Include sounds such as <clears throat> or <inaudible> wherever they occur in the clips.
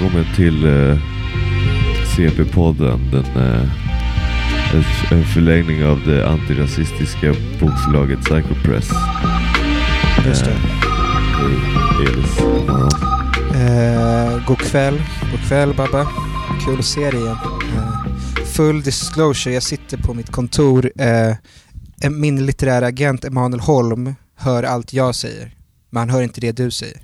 välkommen till uh, CP-podden. Den, uh, en förlängning av det antirasistiska bokförlaget Psychopress. Just det. Hej Elis, god morgon. Uh, god kväll. God kväll Babba. Kul att se dig igen. Uh, full disclosure, jag sitter på mitt kontor. Uh, min litterära agent Emanuel Holm hör allt jag säger. Men han hör inte det du säger.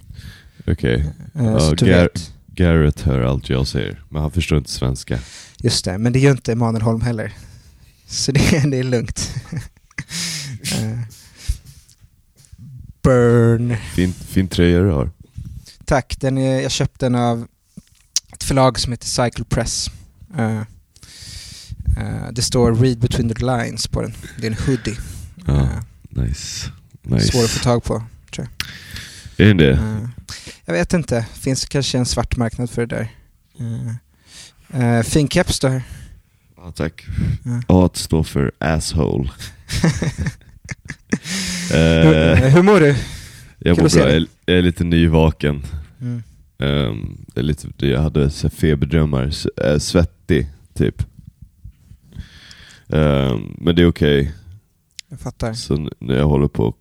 Okej. Uh, du Gar- vet. Garrett hör allt jag säger, men han förstår inte svenska. Just det, men det gör inte Emanuel Holm heller. Så det, det är lugnt. <laughs> Eh, burn. Fin, fin tröja du har. Tack, den är, jag köpte den av ett förlag som heter Cycle Press. Eh, eh, det står Read between the lines på den. Det är en hoodie. Ja, nice. nice. Svår att få tag på. Är den det? Eh, jag vet inte, finns kanske en svart marknad för det där. Eh, fin keps du har. Ja, tack. Ja. A står för asshole. <laughs> hur, Eh, hur mår du? jag kul mår bra, jag, jag är lite nyvaken. Mm. Um, det är lite, det- jag hade så feberdrömmar, S- äh, svettig typ. Ehm, men det är okej. Jag fattar. Så när jag håller på,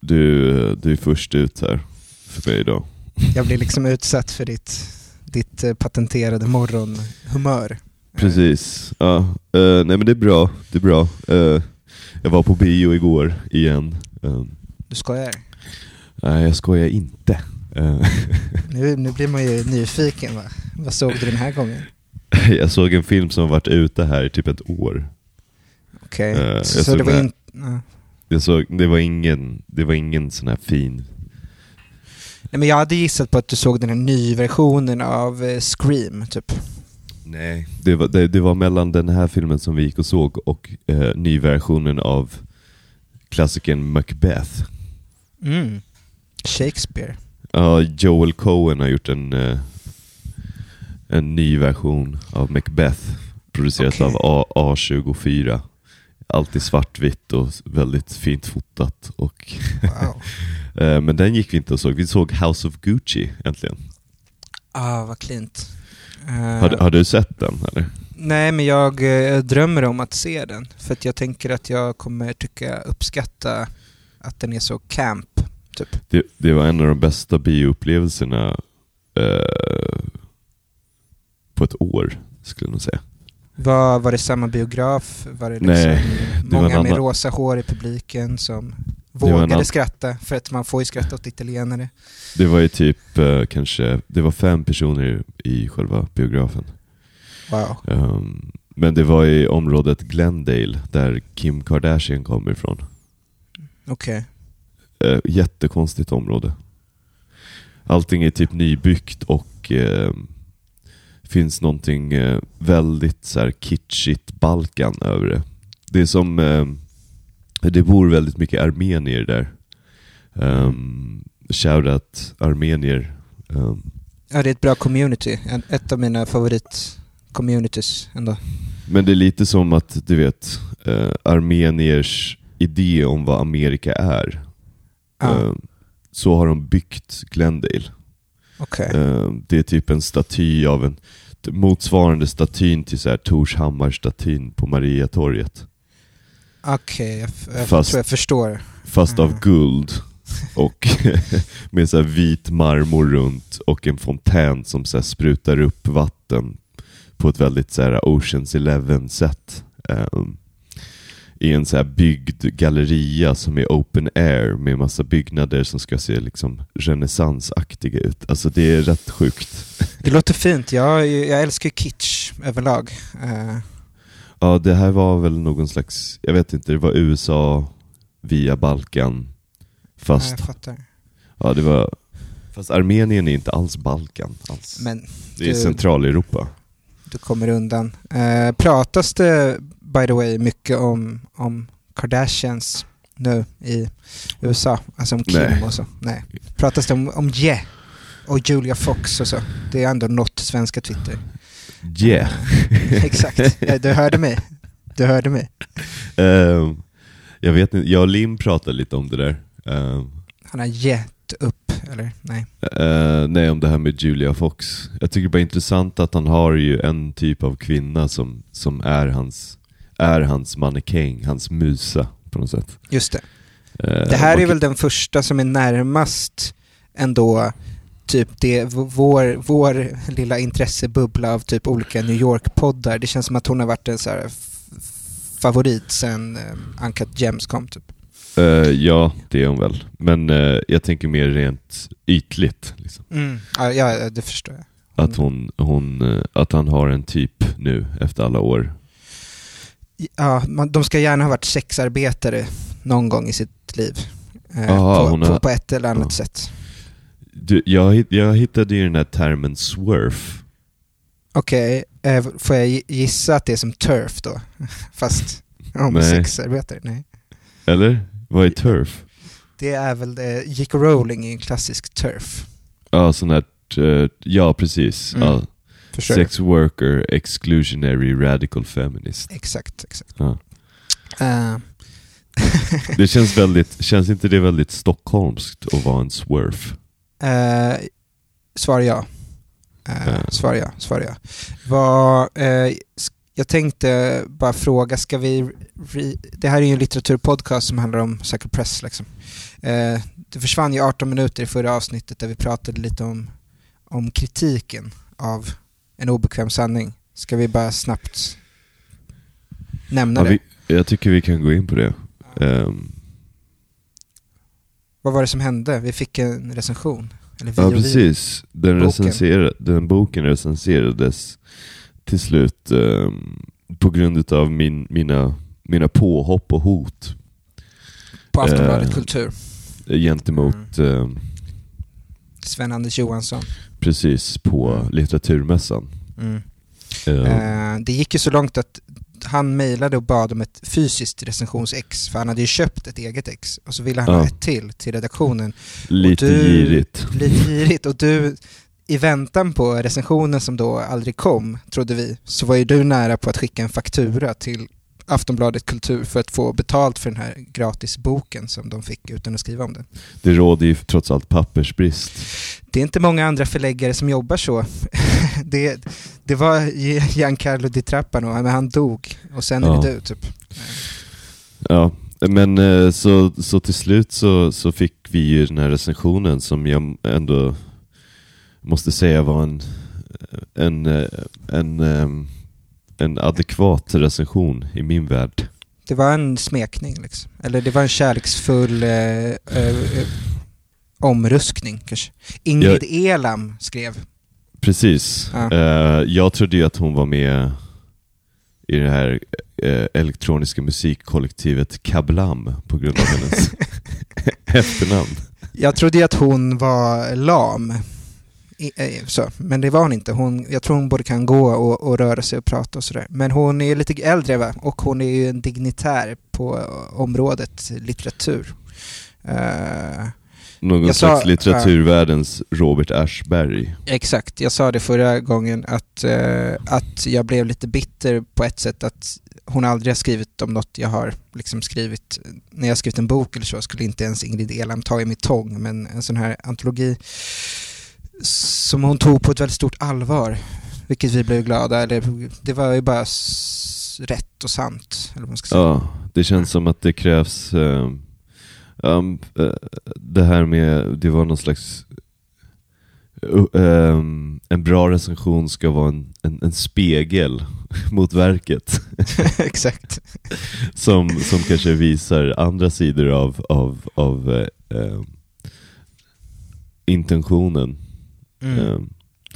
du, du, är först ut här för mig idag. Jag blir liksom utsatt för ditt, ditt eh, patenterade morgonhumör. Precis. Ja, eh, nej men det är bra. Det är bra. Eh, jag var på bio igår igen. Ehm, Du skojar? nej, jag skojar inte. <laughs> Nu, nu blir man ju nyfiken va? Vad såg du den här gången? jag såg en film som varit ute här i typ ett år. Okej, jag så det var inte... Ja. Jag såg, det, var ingen, det var ingen sån här fin... Nej men jag hade gissat på att du såg den här nyversionen av eh, Scream, typ. Nej. Det var, det, det var mellan den här filmen som vi gick och såg och eh, nyversionen av klassikern Macbeth. Mm. Shakespeare. Ja, Joel Cohen har gjort en, eh, en ny version av Macbeth. Producerat Okej. av A, A24. Alltid svartvitt och väldigt fint fotat. Och Wow. <laughs> eh, men den gick vi inte och såg. Vi såg House of Gucci äntligen. ah, vad klint. Eh, Har, har du sett den eller? Nej, men jag eh, drömmer om att se den. För att jag tänker att jag kommer tycka uppskatta att den är så camp, typ. Det, det var en av de bästa bioupplevelserna eh, på ett år, skulle jag nog säga. Var, var det samma biograf? Var det liksom Nej, det var många en med rosa hår i publiken som var vågade skratta? För att man får ju skratta åt italienare. Det var ju typ eh, kanske, det var fem personer i själva biografen. Wow. Ehm, men det var i området Glendale, där Kim Kardashian kommer ifrån. Okej. Uh, jättekonstigt område. Allting är typ nybyggt och eh, finns någonting eh, väldigt så här kitschigt Balkan över det. Det är som, eh, det bor väldigt mycket armenier där. Um, Shoutout armenier. Um, Ja, det är ett bra community. Ett av mina favorit-communities ändå. men det är lite som att, du vet, eh, armeniers idé om vad Amerika är. Ja, Eh, så har de byggt Glendale. Okej. Eh, Det är typ en staty av en motsvarande statyn till så här Torshammar-statyn på Mariatorget. Okej, f- jag Fast- tror jag förstår. Fast Mm. av guld. Och <laughs> med så vit marmor runt och en fontän som så sprutar upp vatten på ett väldigt så Oceans Eleven sätt. Um, I en så här byggd galleria som är open air med massa byggnader som ska se liksom renässansaktiga ut. Alltså det är rätt sjukt. Det låter fint. Jag, jag älskar kitsch överlag. Eh, Ja, det här var väl någon slags, jag vet inte, det var USA via Balkan. Fast, ja, jag fattar. ja det var, fast Armenien är inte alls Balkan alls. Men det är du- Centraleuropa. du kommer undan. Eh, pratas det, by the way, mycket om, om Kardashians nu i USA? Alltså om Kim Nej. och så? Nej. Pratas det om, om Ye och Julia Fox och så? Det är ändå något svenska Twitter. Yeah. <laughs> Exakt. Du hörde mig. Du hörde mig. Ehm, jag vet inte, jag och Lim pratade lite om det där. Ehm, Han har gett upp eller? Nej. Eh, nej, om det här med Julia Fox. Jag tycker bara det är intressant att han har ju en typ av kvinna som, som är hans, är hans mannekäng, hans musa på något sätt. Just det. Eh, Det här är väl den första som är närmast ändå typ det, vår, vår lilla intressebubbla av typ olika New York-poddar. Det känns som att hon har varit en så favorit sen uh, Uncut Gems kom typ. Eh, ja, det är hon väl. Men eh, jag tänker mer rent ytligt. Liksom. Ja, ja, det förstår jag. Att, hon, hon, att han har en typ nu efter alla år. Ja, man, de ska gärna ha varit sexarbetare någon gång i sitt liv. Eh, Aha, på, har- på ett eller annat Ja. sätt. Du, jag, jag hittade ju den här termen swerf. Okej, eh, får jag gi- gissa att det är som turf då? <laughs> Fast om Nej. sexarbetare? Nej. Eller? Vad är turf? Det är väl det, J.K. Rowling är en klassisk turf. Ja, sån här, eh, ja precis. Mm. Ja. Du? Sex worker, exclusionary, radical feminist. Exakt, exakt. Ja. Eh, <laughs> Det känns väldigt, känns inte det väldigt stockholmskt att vara en swerf? eh, svar ja. Eh, Ja. Svar ja, svar ja. Eh, sk- jag tänkte bara fråga, ska vi... Re, det här är ju en litteraturpodcast som handlar om Sacred Press liksom. Eh, det försvann ju 18 minuter i förra avsnittet där vi pratade lite om, om kritiken av en obekväm sanning. Ska vi bara snabbt nämna Ja, det? vi, jag tycker vi kan gå in på det. Ehm, Vad var det som hände? Vi fick en recension. Eller vi ja precis, den, Boken. den boken recenserades till slut ehm, på grund av min, mina, mina påhopp och hot På Aftonbladet Eh, Kultur. gentemot ehm, Sven-Anders Johansson. Precis på Mm. litteraturmässan. Mm. Eh, det gick ju så långt att han mejlade och bad om ett fysiskt recensionsex, för han hade ju köpt ett eget ex. Och så ville han Ja. ha ett till till redaktionen. lite du- girigt. Lite girigt. Och du, i väntan på recensionen som då aldrig kom, trodde vi, så var ju du nära på att skicka en faktura till Aftonbladet Kultur för att få betalt för den här gratisboken som de fick utan att skriva om den. Det råder ju trots allt pappersbrist. Det är inte många andra förläggare som jobbar så. <laughs> det, det var Giancarlo Di Trappano, men han dog. Och sen är Ja. det du, typ. Ja, men eh, så, så till slut så, så fick vi ju den här recensionen som jag ändå måste säga var en, en, eh, en, ehm, en adekvat recension i min värld. Det var en smekning, liksom. Eller det var en kärleksfull eh, eh, eh, omruskning, kanske. Ingrid Elam skrev. Precis. Ja. Eh, jag trodde ju att hon var med i det här eh, elektroniska musikkollektivet Kablam på grund av hennes <laughs> <laughs> efternamn. Jag trodde ju att hon var lam. Så. Men det var hon inte. Hon, jag tror hon både kan gå och, och röra sig och prata och sådär. Men hon är lite äldre va? Och hon är ju en dignitär på området litteratur. Eh, Någon Jag sa- slags litteraturvärldens Robert Aschberg. Exakt, jag sa det förra gången att, eh, att jag blev lite bitter på ett sätt att hon aldrig har skrivit om något jag har liksom skrivit. När jag skrivit en bok eller så skulle inte ens Ingrid Elam ta i mitt tång, men en sån här antologi som hon tog på ett väldigt stort allvar, vilket vi blev glada, eller det var ju bara rätt och sant, eller man ska säga. Ja, det känns som att det krävs eh, um, eh, det här med, det var någon slags uh, ehm, en bra recension ska vara en, en, en spegel <laughs> mot verket <laughs> Exakt. som, som kanske visar andra sidor av, av, av eh, intentionen. Mm, Eh,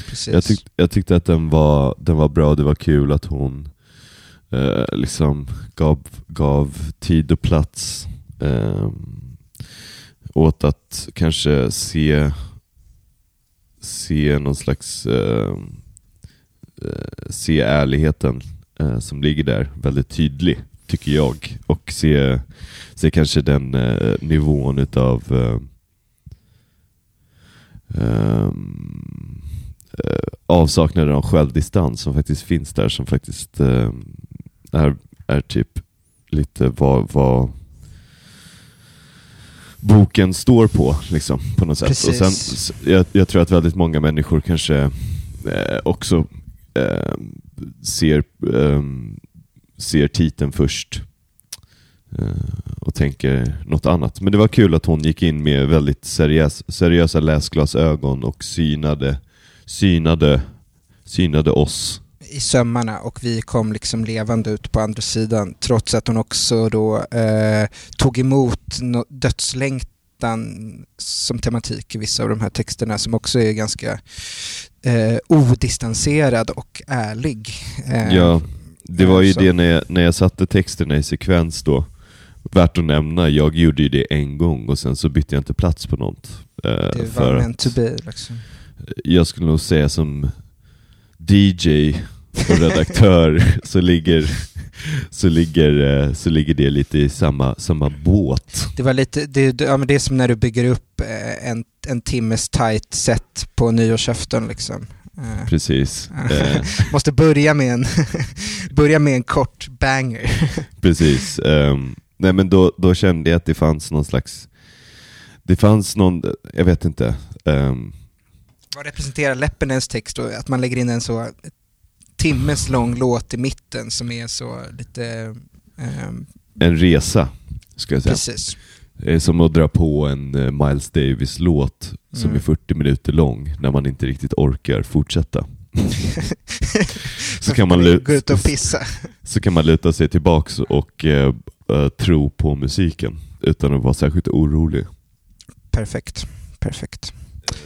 precis. jag, tyck, jag tyckte att den var, den var bra, det var kul att hon eh, liksom gav, gav tid och plats eh, åt att kanske se, se någon slags eh, eh, se ärligheten eh, som ligger där väldigt tydlig, tycker jag. Och se, se kanske den eh, nivån utav eh, ehm, eh, avsaknaden av självdistans som faktiskt finns där, som faktiskt eh, är, är typ lite vad, vad, boken står på, liksom, på något sätt. Precis. Och sen, jag, jag tror att väldigt många människor kanske eh, också eh, ser, ehm, ser titeln först eh, och tänker något annat. Men det var kul att hon gick in med väldigt seriös, seriösa läsglasögon och synade, synade, synade oss. i sömmarna och vi kom liksom levande ut på andra sidan trots att hon också då eh, tog emot no- dödslängtan som tematik i vissa av de här texterna som också är ganska eh, odistanserad och ärlig. Eh, Ja, det var ju så- det när jag, när jag satte texterna i sekvens då. Värt att nämna, jag gjorde ju det en gång och sen så bytte jag inte plats på något. Eh, Det var meant to be liksom. jag skulle nog säga som DJ och redaktör <laughs> så ligger, så ligger, eh, så ligger det lite i samma, samma båt. Det var lite, det, ja, men det är som när du bygger upp eh, en, en timmes tight set på nyårsafton liksom. Eh, Precis. <laughs> Måste börja med en, <laughs> börja med en kort banger. Precis. Ehm, nej men då, då kände jag att det fanns någon slags, det fanns någon, jag vet inte, ehm, Vad representerar Leppinens text då? Att man lägger in en så timmes lång låt i mitten som är så lite... ehm, en resa, ska jag säga. precis. Det är som att dra på en eh, Miles Davis-låt som Mm. är 40 minuter lång när man inte riktigt orkar fortsätta. <laughs> så, kan man luta, <laughs> så kan man luta sig tillbaks och eh, eh, tro på musiken utan att vara särskilt orolig. Perfekt. Perfekt.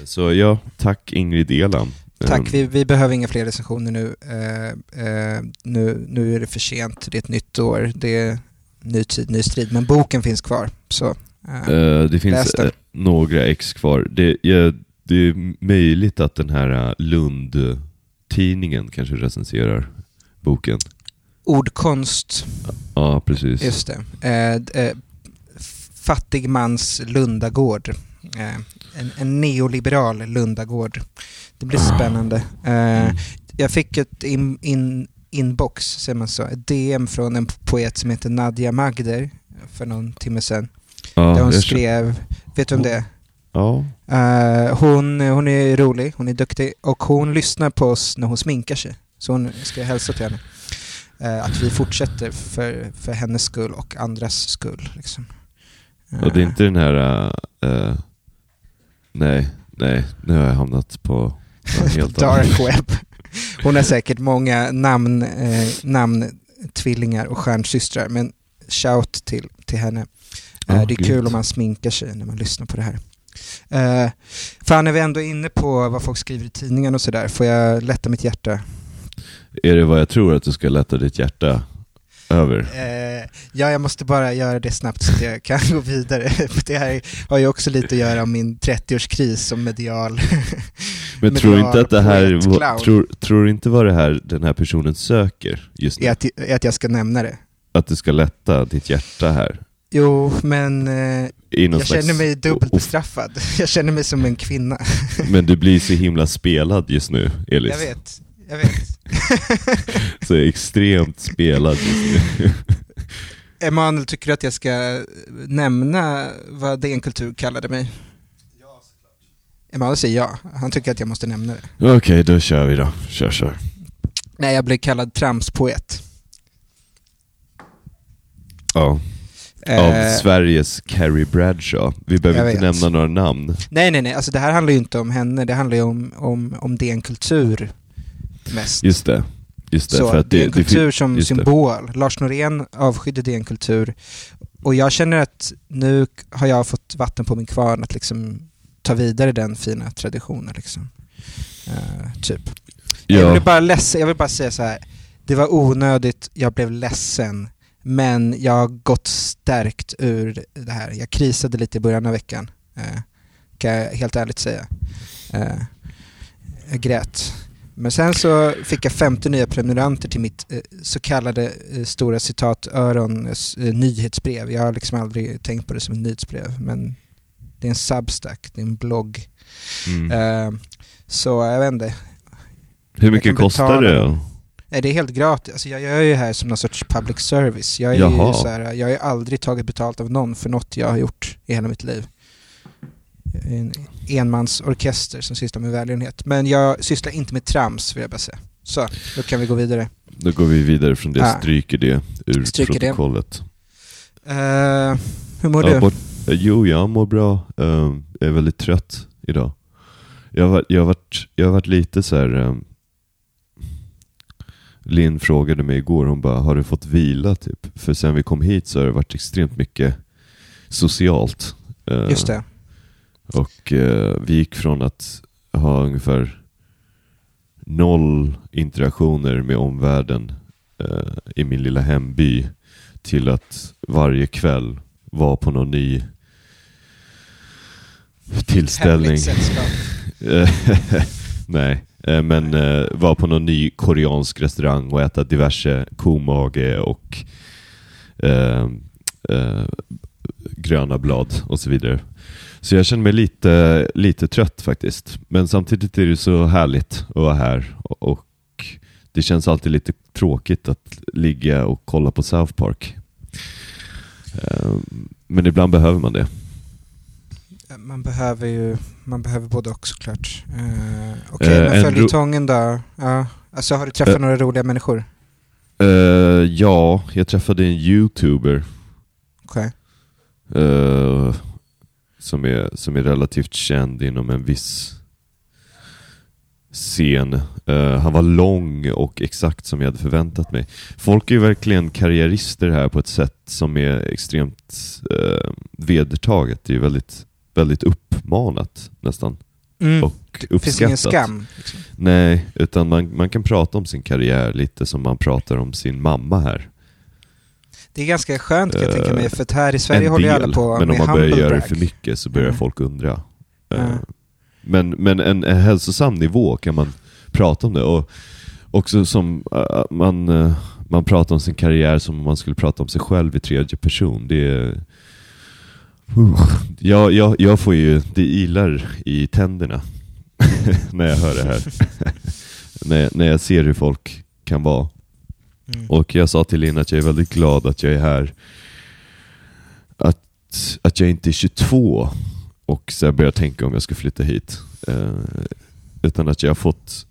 Så ja, tack Ingrid Elam. Tack, Ehm, vi, vi behöver inga fler recensioner nu. Eh, eh, nu. Nu är det för sent, det är ett nytt år, det är ny tid, ny strid. Men boken finns kvar. Så, eh, Eh, det finns eh, några ex kvar. Det, ja, det är möjligt att den här eh, Lund-tidningen kanske recenserar boken. Ordkonst, Ja, precis. just det. Eh, eh, fattig mans Lundagård. Eh, en, en neoliberal Lundagård. Det blir Ah. spännande. Eh, Mm. Jag fick ett in, in, inbox, säger man så, ett DM från en poet som heter Nadia Magder för någon timme sedan. Ja, där hon skrev, vet du om det är? Ja, Eh, hon, hon är rolig, hon är duktig och hon lyssnar på oss när hon sminkar sig. Så hon ska hälsa till henne. Eh, att vi fortsätter för, för hennes skull och andras skull. Liksom. Och det är inte den här... eh, nej, nej, nu har jag hamnat på <laughs> helt. Dark web. Hon har säkert många namn, eh, namntvillingar och stjärnsystrar, men shout till, till henne. Eh, Ja, det är grymt. kul om man sminkar sig när man lyssnar på det här. Eh, fan, när vi ändå är inne på vad folk skriver i tidningen och sådär, får jag lätta mitt hjärta? Är det vad jag tror att du ska lätta ditt hjärta över? Eh, ja, jag måste bara göra det snabbt så att jag kan gå vidare. <laughs> För det här har ju också lite att göra om min 30-årskris som medial. <laughs> Men tror inte att det här, tror, tror du inte vad det här, den här personen söker just nu? är, att, är att jag ska nämna det. Att du ska lätta ditt hjärta här? Jo, men eh, jag känner mig dubbelt bestraffad. <laughs> Jag känner mig som en kvinna. Men du blir så himla spelad just nu, Elis. Jag vet, jag vet. <laughs> Så extremt spelad just nu. <laughs> Emanuel, tycker du att jag ska nämna vad DN Kultur kallade mig? Emanuel säger ja. Han tycker att jag måste nämna det. Okej, då kör vi då. Kör, kör. Nej, jag blev kallad tramspoet. Ja. Eh, Av Sveriges Carrie Bradshaw. Vi behöver jag inte vet. nämna några namn. Nej, nej, nej. Alltså, det här handlar ju inte om henne. Det handlar ju om, om, om DN Kultur mest. Just det. Just det. Så för att det, det, Kultur fin- som just det. symbol. Lars Norén avskydde DN Kultur. Och jag känner att nu har jag fått vatten på min kvarn att liksom ta vidare den fina traditionen. Liksom. Eh, typ. Jag, Ja, vill bara ledsen, jag vill bara säga så här. Det var onödigt, jag blev ledsen. Men jag har gått stärkt ur det här. Jag krisade lite i början av veckan. Eh, kan jag helt ärligt säga. Eh, jag grät. Men sen så fick jag 50 nya prenumeranter till mitt eh, så kallade eh, stora citat örons eh, nyhetsbrev. Jag har liksom aldrig tänkt på det som ett nyhetsbrev. Men det är en substack, det är en blogg. mm. Så jag vet inte, Hur mycket kostar det? Nej, det är helt gratis. Alltså, jag gör ju här som någon sorts public service. Jag, är ju så här, jag har ju aldrig tagit betalt av någon för något jag har gjort i hela mitt liv. Jag en enmansorkester som sysslar med välgörenhet. Men jag sysslar inte med trams vill jag bara säga. Så, då kan vi gå vidare. Då går vi vidare från det, Ah. stryker det ur Stryker det. protokollet. Eh, hur mår Ja, du? bort, eh, jo, jag mår bra. Eh, jag är väldigt trött idag. Jag har, jag har, varit, jag har varit lite så här. eh, Linn frågade mig igår, hon bara, har du fått vila typ? För sen vi kom hit så har det varit extremt mycket socialt. Eh, Just det. Och eh, vi gick från att ha ungefär noll interaktioner med omvärlden eh, i min lilla hemby till att varje kväll vara på någon ny tillställning. <laughs> Nej, eh, men eh, var på någon ny koreansk restaurang och äta diverse komage och eh, eh, gröna blad och så vidare. Så jag känner mig lite, lite trött faktiskt. Men samtidigt är det så härligt att vara här och, det känns alltid lite tråkigt att ligga och kolla på South Park. Eh, Men ibland behöver man det. Man behöver ju, man behöver både och såklart. Uh, Okej, Eh, men följetongen då? Ja. Alltså har du träffat Eh. några roliga människor? Eh, ja, jag träffade en youtuber Okej. eh, som, är, som är relativt känd inom en viss scen. Eh, han var lång och exakt som jag hade förväntat mig. Folk är ju verkligen karriärister här på ett sätt som är extremt uh, vedertaget. Det är ju väldigt, väldigt uppmanat nästan. Mm. Och Det finns ingen uppskattat. skam. Liksom. Nej, utan man, man kan prata om sin karriär lite som man pratar om sin mamma här. Det är ganska skönt kan jag tänka mig, Eh, för att här i Sverige en håller ju del, alla på men om med man börjar göra det för mycket så börjar Mm. folk undra. Mm. Men, men en, en hälsosam nivå kan man prata om det. Och också som eh, man, man pratar om sin karriär som om man skulle prata om sig själv i tredje person. Det är... Uh, jag, jag, jag får ju, det ilar i tänderna <laughs> när jag hör det här. <laughs> när, när jag ser hur folk kan vara. Mm. Och jag sa till Linn att jag är väldigt glad att jag är här. Att, att jag inte är 22 och så börjar tänka om jag ska flytta hit. Eh, utan att jag har fått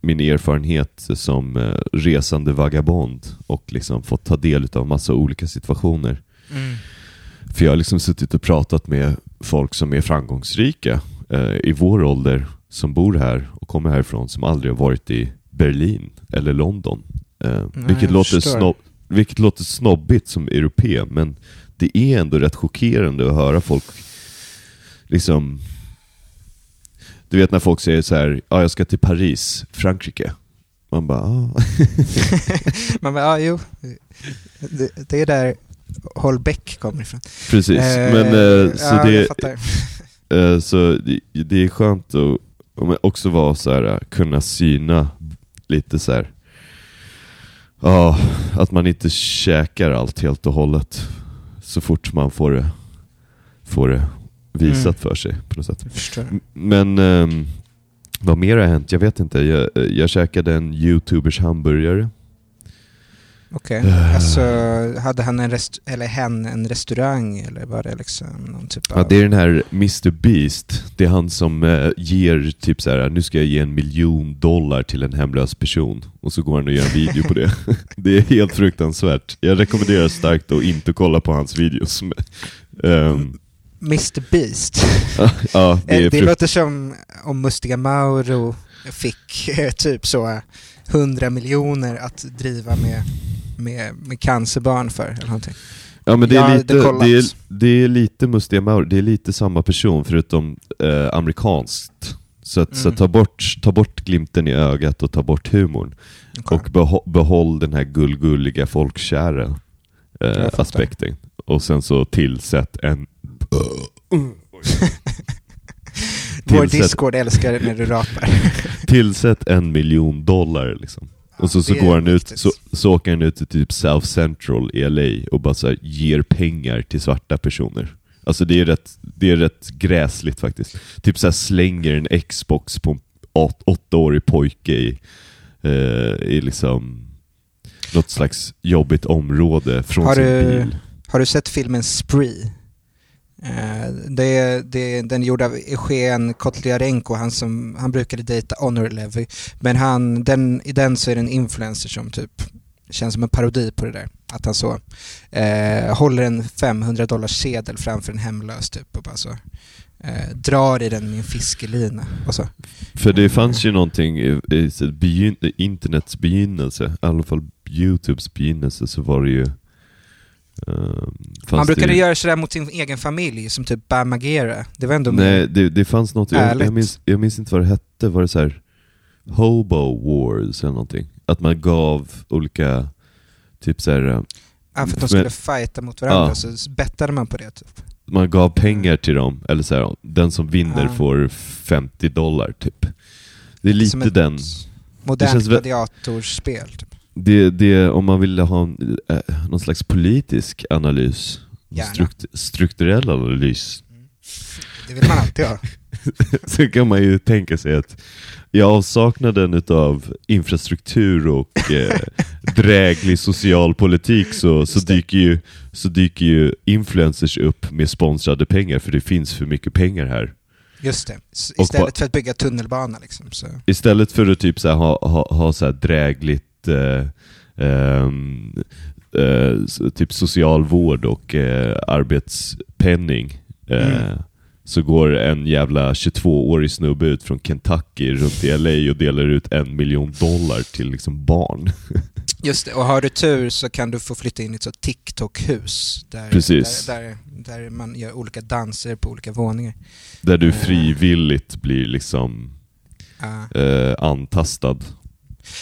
min erfarenhet som eh, resande vagabond och liksom fått ta del av massa olika situationer. Mm. För jag har liksom suttit och pratat med folk som är framgångsrika eh, i vår ålder, som bor här och kommer härifrån, som aldrig har varit i Berlin eller London. Eh, Nej, vilket, låter snobb, vilket låter snobbigt som europé, men det är ändå rätt chockerande att höra folk liksom du vet när folk säger så här, ja jag ska till Paris, Frankrike. Man bara, ah. <laughs> Man bara, ja jo. Det, det är där Holbeck kommer ifrån. Precis. Eh, men, eh, så ja, det. <laughs> Eh, Så det, det är skönt att att också vara så här, kunna syna lite så här. Ja, att man inte käkar allt helt och hållet så fort man får det, får det visat Mm. för sig på något sätt. Men ehm, vad mer har hänt? Jag vet inte. Jag, jag käkade en youtubers hamburgare. Okej. Eh. Alltså, hade han en rest eller hen en restaurang eller var det liksom någon typ av... Ja, det är den här Mr Beast. Det är han som eh, ger typ så här, nu ska jag ge en miljon dollar till en hemlös person. Och så går han och gör en video på det. <laughs> det är helt fruktansvärt. Jag rekommenderar starkt att inte kolla på hans videos. <laughs> Ehm, Mr Beast. ja, det är <laughs> det låter som om Mustiga Mauro fick eh, typ så eh, 100 miljoner att driva med, med, med cancerbarn för. Eller någonting. Ja men det är lite, kollat. det är, det är lite Mustiga Maur, det är lite samma person förutom eh, amerikanskt. Så, att, så Mm. ta, bort, ta bort glimten i ögat och ta bort humorn. Okej. Och behåll den här gullgulliga folkkära eh, aspekten. Och sen så tillsätt en... Vår Discord älskar när du rapar. <laughs> Tillsätt en miljon dollar liksom. Och så, så går han ut, så, så åker han ut till typ South Central i LA och bara så här, ger pengar till svarta personer. Alltså det är rätt, det är rätt gräsligt faktiskt. Typ så här slänger en Xbox på en åt, åttaårig pojke i, eh, i liksom något slags jobbigt område från Har sin du- bil. Har du sett filmen Spree? Eh, det, det, den är gjord av Eugen Kotliarenko, han, som, han brukade dejta Honor Levy. Men han, den, i den så är det en influencer som typ känns som en parodi på det där. Att han så eh, håller en 500 dollars sedel framför en hemlös typ och bara så eh, drar i den med en fiskelina och så. För det fanns ju någonting i, i internets begynnelse, i alla fall Youtubes begynnelse, så var det ju fanns Man brukade det, göra sådär mot sin egen familj, som typ Bam Margera. Det var ändå Nej, det, det fanns något, jag, jag, minns, jag minns inte vad det hette, var det så här Hobo Wars eller någonting? Att man gav olika, typ så här, eh, Ja, för att de Men- skulle fighta mot varandra, Ja. så bettade man på det typ. man gav pengar till dem, eller så här, den som vinner Ja. får 50 dollar typ. Det är lite den, Modernt gladiatorspel. Typ. Det, det, om man vill ha en, eh, någon slags politisk analys, Gärna. strukt, strukturell analys, Det vill man alltid ha. <laughs> så kan man ju tänka sig att i avsaknaden utav infrastruktur och eh, <laughs> dräglig social politik så, så, dyker ju, så dyker ju influencers upp med sponsrade pengar för det finns för mycket pengar här. Just det. S- Istället för att bygga tunnelbana liksom. Så. Istället för att typ så här, ha, ha, ha så här drägligt eh, ehm, eh, typ socialvård och eh, arbetspenning Mm. så går en jävla 22-årig snubbe ut från Kentucky runt i LA och delar ut en miljon dollar till liksom barn. <laughs> Just det, och har du tur så kan du få flytta in i ett TikTok-hus. Där, Precis. Där, där, där man gör olika danser på olika våningar. Där du frivilligt blir liksom Ja. eh, antastad.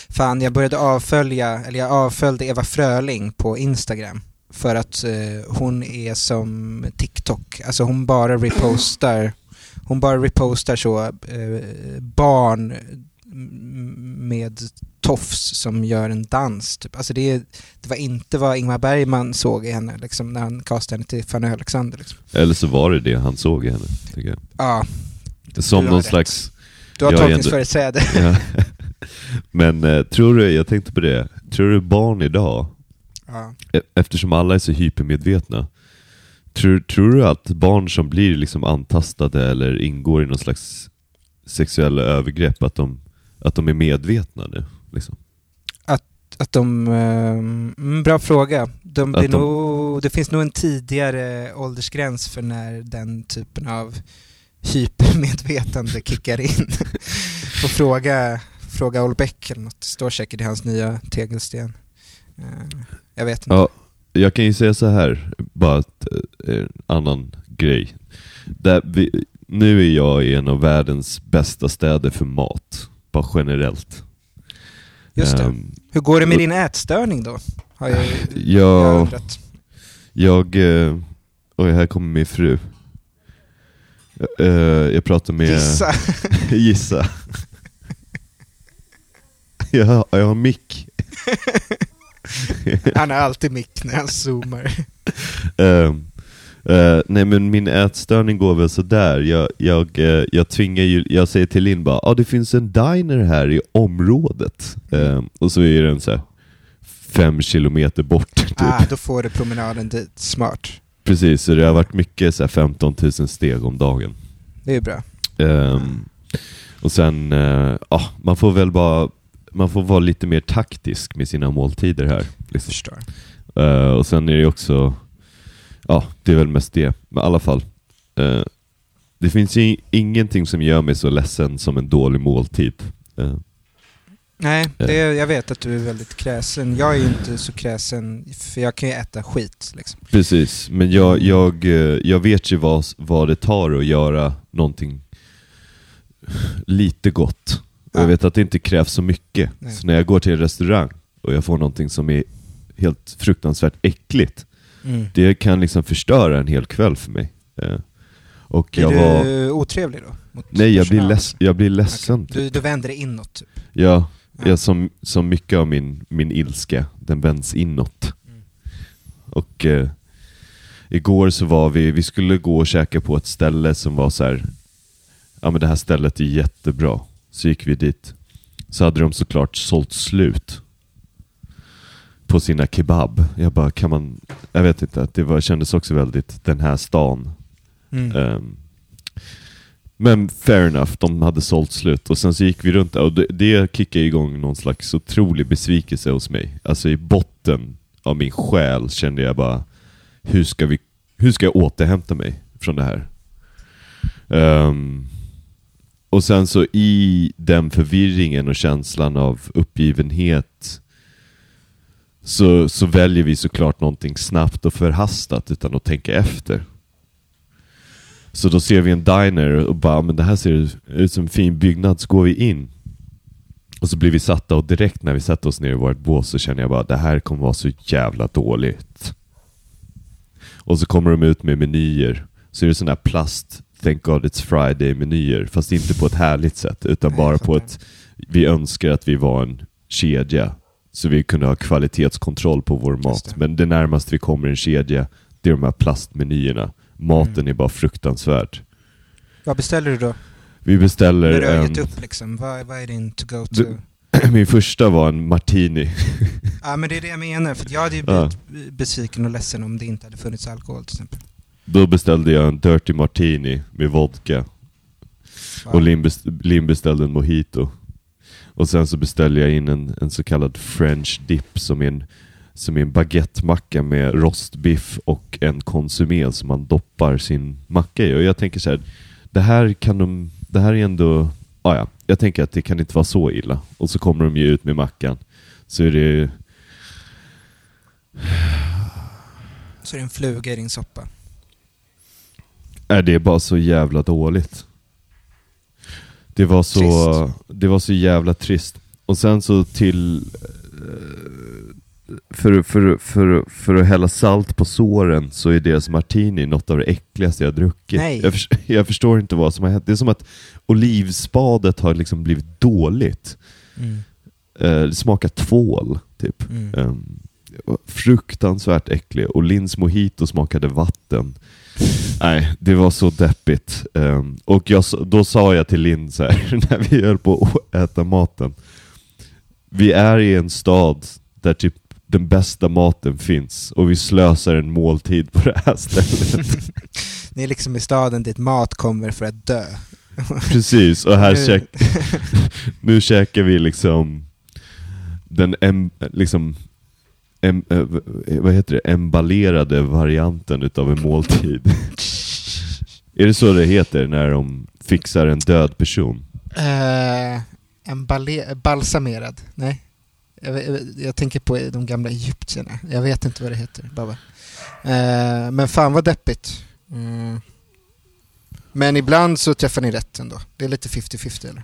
Fan, jag började avfölja, eller jag avföljde Eva Fröling på Instagram. För att eh, hon är som TikTok, alltså hon bara repostar, hon bara repostar så eh, barn mm, med tofs som gör en dans. Typ. Alltså det, det var inte vad Ingmar Bergman såg i henne liksom, när han castade henne till Fanny Alexander. Liksom. Eller så var det det han såg i henne. Tycker. Ja, Som någon rätt. slags du har ändå- tolkningsföreträde. Ja. <laughs> Men eh, tror du, jag tänkte på det, tror du barn idag, Ja. e- eftersom alla är så hypermedvetna, tror, tror du att barn som blir liksom antastade eller ingår i någon slags sexuella övergrepp, att de, att de är medvetna nu? Liksom? Att de... ehm, bra fråga. De Att blir de- nog, det finns nog en tidigare åldersgräns för när den typen av hypermedvetande kickar in. <laughs> Och fråga, fråga Olbeck eller något. Det står säkert i hans nya tegelsten. Eh, jag vet inte. Ja, jag kan ju säga så här, bara ett, eh, en annan grej. Där vi, nu är jag i en av världens bästa städer för mat, bara generellt. Just det. Ehm, Hur går det med din ätstörning då? Har jag, <laughs> jag jag, jag, eh, oj här kommer min fru. Eh, jag pratar med... Gissa. <laughs> Gissa. <laughs> jag, har, jag har mick. <laughs> Han har alltid mick när han zoomar. <laughs> Ehm, eh, nej men min ätstörning går väl sådär. Jag, jag, eh, jag tvingar ju, jag säger till Linn bara, ah, det finns en diner här i området. Ehm, och så är den så här fem kilometer bort. Typ. Ah, då får du promenaden dit. Smart. Precis, så det har varit mycket så här 15 000 steg om dagen. Det är bra. Ehm, och sen, eh, ja, man får väl bara, man får vara lite mer taktisk med sina måltider här. Liksom. förstår. Eh, och sen är det också, ja, det är väl mest det. Men i alla fall, eh, det finns ju ingenting som gör mig så ledsen som en dålig måltid. Eh, Nej, det, jag vet att du är väldigt kräsen. Jag är ju inte så kräsen, för jag kan ju äta skit. Liksom. precis, men jag, jag, jag vet ju vad, vad det tar att göra någonting lite gott. Och jag Ja. vet att det inte krävs så mycket. Nej. Så när jag går till en restaurang och jag får någonting som är helt fruktansvärt äckligt, Mm. det kan liksom förstöra en hel kväll för mig. Eh, och Blir jag du var... otrevlig då? Nej, jag blir, leds, jag blir ledsen. Okej. Du, du vänder dig inåt typ? Ja, Ja. ja. som, som mycket av min, min ilska, den vänds inåt. Mm. Och eh, igår så var vi, vi skulle gå och käka på ett ställe som var så här. ja men det här stället är jättebra. Så gick vi dit. Så hade de såklart sålt slut. på sina kebab. Jag bara, kan man... Jag vet inte, att det var, kändes också väldigt den här stan. Mm. Ehm, men fair enough, de hade sålt slut och sen så gick vi runt och det, det kickade igång någon slags otrolig besvikelse hos mig. Alltså i botten av min själ kände jag bara, hur ska, vi, hur ska jag återhämta mig från det här? Ehm, och sen så i den förvirringen och känslan av uppgivenhet så, så väljer vi såklart någonting snabbt och förhastat utan att tänka efter. Så då ser vi en diner och bara, men det här ser ut som en fin byggnad, så går vi in. Och så blir vi satta och direkt när vi sätter oss ner i vårt bås så känner jag bara, det här kommer vara så jävla dåligt. Och så kommer de ut med menyer. Så är det sån här plast, thank God it's Friday-menyer. Fast inte på ett härligt sätt, utan bara på ett, vi önskar att vi var en kedja. Så vi kunde ha kvalitetskontroll på vår mat. Men det närmaste vi kommer en kedja, det är de här plastmenyerna. Maten Mm. är bara fruktansvärd. Vad beställer du då? Vi beställer När du har en... upp liksom, vad, vad är din to go to? Du- <clears throat> Min första var en martini. Ja men det är det jag menar, för jag hade ju Ja. blivit besviken och ledsen om det inte hade funnits alkohol till exempel. Då beställde jag en dirty martini med vodka. Wow. Och Linn, Linn beställde en mojito. Och sen så beställde jag in en, en så kallad french dip som är en, som är en baguettemacka med rostbiff och en konsumé som man doppar sin macka i. Och jag tänker så här, det här kan de, det här är ändå, ah ja, jag tänker att det kan inte vara så illa. Och så kommer de ju ut med mackan. Så är det, Så är det en fluga i din soppa. Är det är bara så jävla dåligt. Det var så, Trist. det var så jävla trist. Och sen så till eh, för, för, för, för att hälla salt på såren så är deras martini något av det äckligaste jag druckit. Nej. Jag, förs- <laughs> jag förstår inte vad som har hänt. Det är som att olivspadet har liksom blivit dåligt. Mm. Eh, det smakar tvål, typ. Mm. Um, fruktansvärt äcklig. Och Lins mojito smakade vatten. Nej, det var så deppigt. Ehm, och jag, då sa jag till Linn så här, <laughs> när vi höll på att äta maten. Vi är i en stad där typ den bästa maten finns och vi slösar en måltid på det här stället. <laughs> Ni är liksom i staden dit mat kommer för att dö. <laughs> Precis, och här Nu- käk, nu käkar vi liksom den liksom em, eh, vad heter det? emballerade varianten utav en måltid. <laughs> är det så det heter när de fixar en död person? Eh, en balsamerad? Nej. Jag, vet- jag tänker på de gamla egyptierna. Jag vet inte vad det heter. Baba. Eh, men fan vad deppigt. Mm. Men ibland så träffar ni rätt ändå. Det är lite 50-50 eller?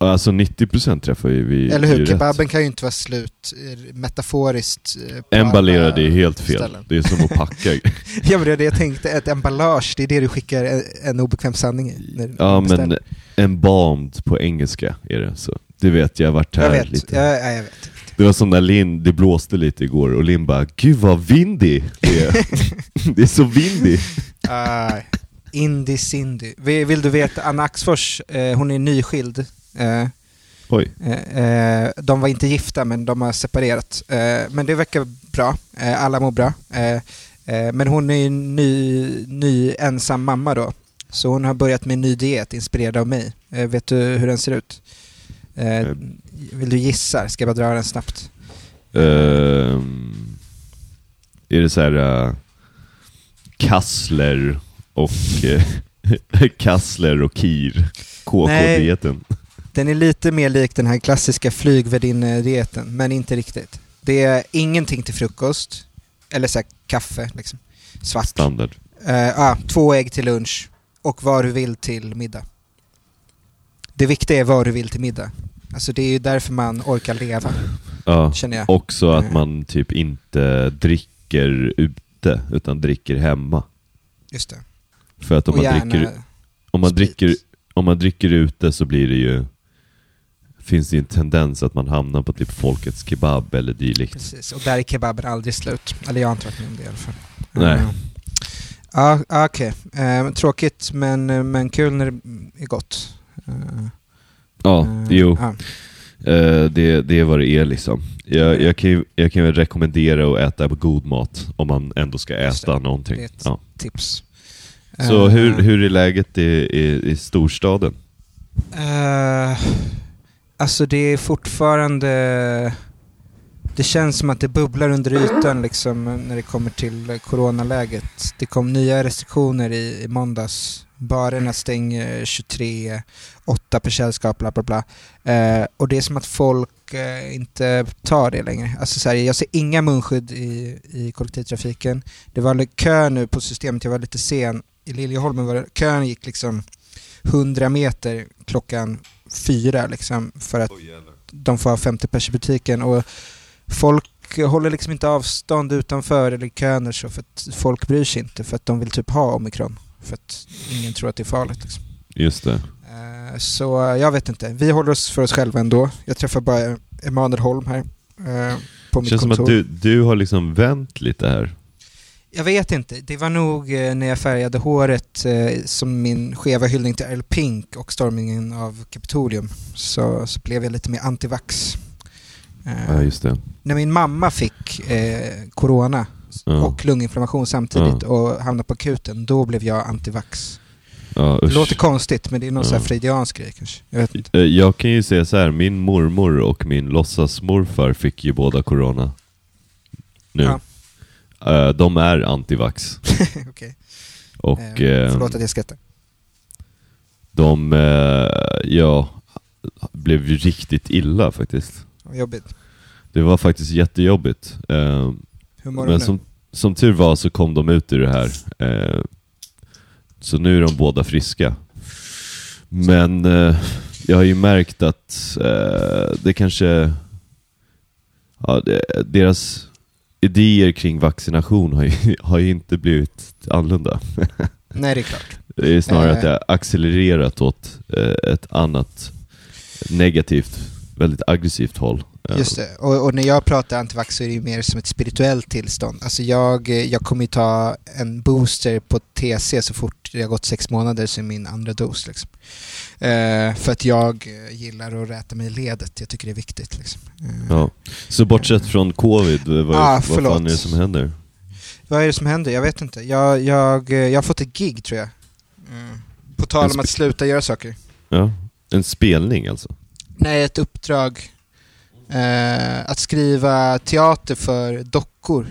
Alltså 90% träffar ju vi eller hur? Kebaben kan ju inte vara slut eh, metaforiskt. eh, alla är helt fel. ställen. Det är som att packa. <laughs> Ja men det är det jag tänkte, ett emballage, det är det du skickar en, obekväm sanning i. Ja men embalmed på engelska är det. Så det vet jag, jag varit här Jag vet, lite. jag, ja, jag vet. Det var som när Linn, det blåste lite igår och Linn bara Gud vad windy det är. <laughs> det är så windy. Indy Cindy. Vill, du veta, Anna Axfors, eh, hon är nyskild. Eh, Oj. eh, eh, de var inte gifta men de har separerat. Eh, men det verkar bra, eh, alla mår bra. Men hon är ny, ny ensam mamma då. Så hon har börjat med en ny diet inspirerad av mig. Vet du hur den ser ut? Vill du gissa? Ska jag bara dra den snabbt? Ehm, är det så här uh, Kassler och uh, <laughs> Kassler och Kir? KK-dieten. Den är lite mer lik den här klassiska flygvärdinne-dieten, men inte riktigt. Det är ingenting till frukost, eller så här, kaffe, liksom. svart. Standard. Eh, ah, två ägg till lunch och vad du vill till middag. Det viktiga är vad du vill till middag. Alltså det är ju därför man orkar leva, Ja. känner jag. Också att Eh. man typ inte dricker ute, utan dricker hemma. Just det. För att om man, dricker, om, man sprit. dricker, om man dricker ute så blir det ju finns det ju en tendens att man hamnar på typ Folkets Kebab eller dylikt. Precis, och där är kebaben aldrig slut. Eller jag har inte varit med om det i alla fall. Nej. Ja, ah, okej. Eh, tråkigt men, men kul när det är gott. Eh, Ja, eh, jo. det, det är vad det är liksom. Jag, jag, kan, ju, jag kan väl rekommendera att äta god mat om man ändå ska äta någonting. Det är ett Ja. tips. Så Eh, hur, hur är läget i, i, i storstaden? Eh, alltså det är fortfarande... Det känns som att det bubblar under ytan liksom när det kommer till coronaläget. Det kom nya restriktioner i, i måndags. Barerna stänger 23, 8 per sällskap, bla bla bla. Eh, och det är som att folk eh, inte tar det längre. Alltså så här, jag ser inga munskydd i, i kollektivtrafiken. Det var kö nu på systemet, jag var lite sen. I Liljeholmen var det, kön gick liksom 100 meter klockan fyra liksom för att de får ha 50 pers i butiken och folk håller liksom inte avstånd utanför eller i kön eller så för att folk bryr sig inte för att de vill typ ha omikron för att ingen tror att det är farligt. Liksom. Just det. Eh, Så jag vet inte, vi håller oss för oss själva ändå. Jag träffar bara Emanuel Holm här eh, på mitt känns som kontor. att du, du har liksom vänt lite här. Jag vet inte. Det var nog eh, när jag färgade håret som min skeva hyllning till Earl Pink och stormningen av Kapitolium. Så, så blev jag lite mer antivax. Ja, just det. när min mamma fick eh, corona Ja. och lunginflammation samtidigt och hamnade på akuten, då blev jag antivax. Ja, Det låter konstigt men det är någon Ja. freudiansk grej kanske. Jag vet inte. Eh, Jag kan ju säga så här, min mormor och min låtsasmorfar fick ju båda corona. Nu. Ja. Eh, De är antivax. <laughs> Okej. Och eh, Förlåt att jag skrattar. de, ja, blev ju riktigt illa faktiskt. Jobbigt. Det var faktiskt jättejobbigt. Hur mår Men nu? som, som tur var så kom de ut ur det här. Eh, så nu är de båda friska. Men eh, jag har ju märkt att eh, det kanske... Ja, det, deras idéer kring vaccination har ju, <laughs> har ju inte blivit annorlunda. <laughs> Nej, det är klart. Det är snarare Eh. att det har accelererat åt eh, ett annat negativt, väldigt aggressivt håll. Eh, Just det. Och, och när jag pratar antivax så är det ju mer som ett spirituellt tillstånd. Alltså jag, eh, jag kommer ju ta en booster på TC så fort det har gått sex månader så är min andra dos. Liksom. Eh, för att jag eh, gillar att räta mig i ledet. Jag tycker det är viktigt. Liksom. Eh, Ja. Så bortsett från covid, vad, Ah, vad fan är det som händer? Vad är det som händer? Jag vet inte. Jag, jag, eh, jag har fått ett gig tror jag. Mm. På tal om att sluta göra saker. Ja, en spelning alltså? Nej, ett uppdrag. Eh, att skriva teater för dockor.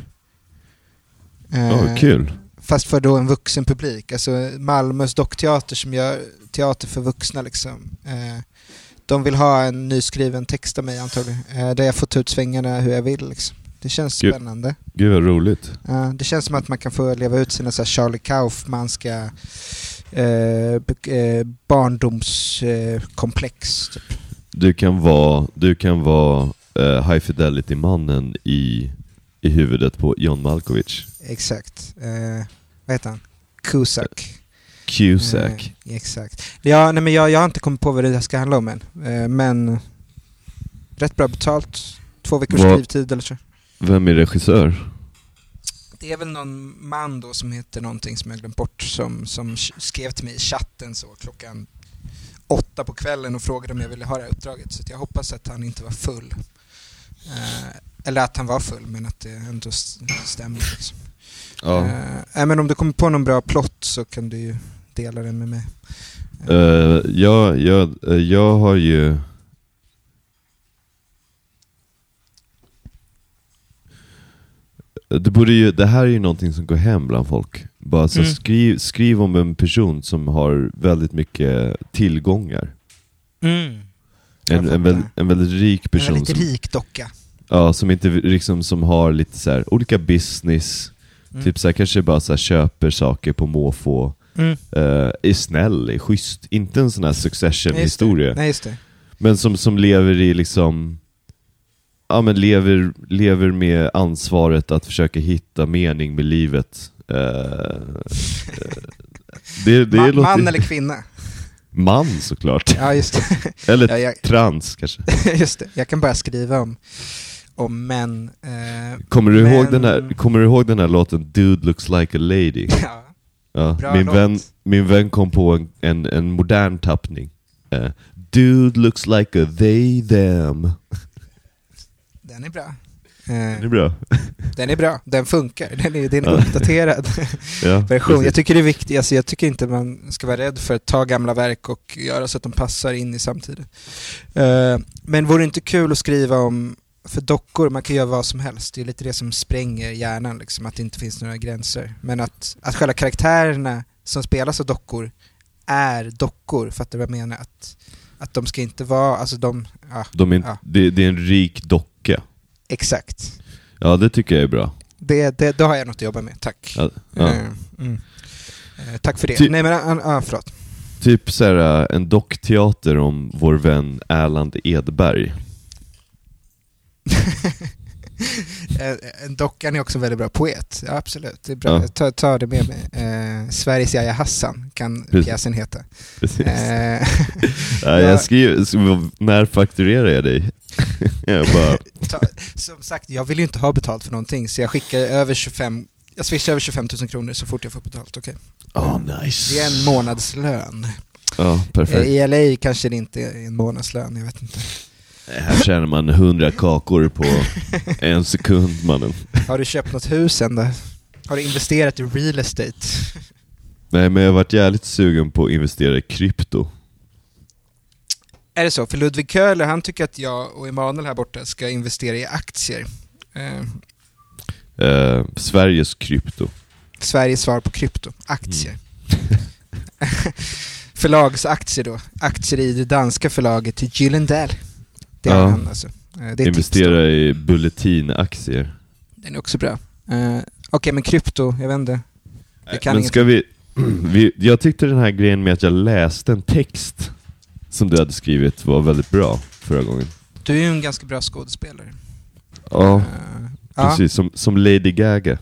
Eh, Ja, kul. Fast för då en vuxen publik. Alltså Malmös dockteater som gör teater för vuxna liksom. Eh, de vill ha en nyskriven text av mig antagligen. Eh, där jag får ta ut svängarna hur jag vill liksom. Det känns Gud. spännande. Gud vad roligt. Ja, det känns som att man kan få leva ut sina så Charlie Kaufmanska eh, eh, barndomskomplex. typ. Du kan vara, du kan vara eh, High Fidelity-mannen i, i huvudet på John Malkovich. Exakt. Eh, vad heter han? Cusack. Cusack. Eh, exakt. Ja, nej, men jag, jag har inte kommit på vad det här ska handla om än. Eh, men rätt bra betalt. Två veckors Vad- skrivtid eller så. Vem är regissör? Det är väl någon man då som heter någonting som jag glömt bort som, som sk- skrev till mig i chatten så klockan åtta på kvällen och frågade om jag ville ha det här uppdraget. Så jag hoppas att han inte var full. Eh, eller att han var full men att det ändå stämmer. Liksom. Ja. Eh, men om du kommer på någon bra plott så kan du ju dela den med mig. Eh, Eh, jag, jag, eh, jag har ju... Det, borde ju, det här är ju någonting som går hem bland folk. Bara så Mm. skriv, skriv om en person som har väldigt mycket tillgångar. Mm. En, en, väl, en väldigt rik En person väldigt som, rik docka. ja, som, inte, liksom, som har lite så här, olika business, Mm. typ så här, kanske bara så här, köper saker på måfå, Mm. eh, är snäll, är schysst. Inte en sån här succession-historia. Nej, just det. Men som, som lever i liksom Ja men lever, lever med ansvaret att försöka hitta mening med livet. Eh, eh, det, det Ma- låter... man eller kvinna? Man såklart. Ja, just. <laughs> Eller Ja, jag, trans kanske. <laughs> just det. Jag kan bara skriva om, om män. Eh, Kommer du, Men- ihåg den här, kommer du ihåg den här låten Dude looks like a lady? <laughs> ja, Ja, min, låt. vän, min vän kom på en, en, en modern tappning. Eh, Dude looks like a they them. Den är bra. Eh, är bra. den är bra, den funkar. Den är, det är uppdaterad <laughs> Ja, version. Jag precis. tycker det är viktigt, alltså jag tycker inte man ska vara rädd för att ta gamla verk och göra så att de passar in i samtiden. Eh, men vore det inte kul att skriva om, för dockor, man kan göra vad som helst. Det är lite det som spränger hjärnan, liksom, att det inte finns några gränser. Men att, att själva karaktärerna som spelas av dockor är dockor, fattar du vad jag menar? Att, att de ska inte vara, alltså de, ja, De är, Ja. det, det är en rik docka. Exakt. Ja, det tycker jag är bra. Det, det, då har jag något att jobba med, tack. Ja, ja. Eh, mm. Eh, tack för det. Ty- Nej men, ah, ah, förlåt. Typ så här, äh, en dockteater om vår vän Erland Edberg. <laughs> Eh, <laughs> en dockan är också en väldigt bra poet, ja, absolut. Det är bra. Ja. Jag tar, tar det med mig. Eh, Sveriges Yahya Hassan kan Precis. pjäsen heta. Precis. Eh, <laughs> ja, jag skriver, så när fakturerar jag dig? <laughs> jag bara, ta, som sagt, jag vill ju inte ha betalt för någonting, så jag skickar över 25 jag swishar över 25 000 kronor så fort jag får betalt, okej? oh nice. Det är en månadslön. Ja, Eh, perfekt. I LA kanske det inte är en månadslön, jag vet inte. Här tjänar man hundra kakor på <laughs> en sekund mannen. Har du köpt något hus än då? Har du investerat i real estate? Nej men jag har varit jävligt sugen på att investera i krypto. Är det så? För Ludvig Köhler, han tycker att jag och Emanuel här borta ska investera i aktier. Eh, Eh, Sveriges krypto. Sveriges svar på krypto. Aktier. Mm. <laughs> Förlagsaktier då. Aktier i det danska förlaget Gyllendal. Det har Ja. han alltså. Eh, Det är ett tips. Investera i bulletinaktier. Den är också bra. Eh, Okej, men krypto, jag vet inte. Jag kan Men inget. ska vi, <clears throat> vi... Jag tyckte den här grejen med att jag läste en text som du hade skrivit var väldigt bra förra gången. Du är ju en ganska bra skådespelare. Ja, ja, precis. Som, som Lady Gaga.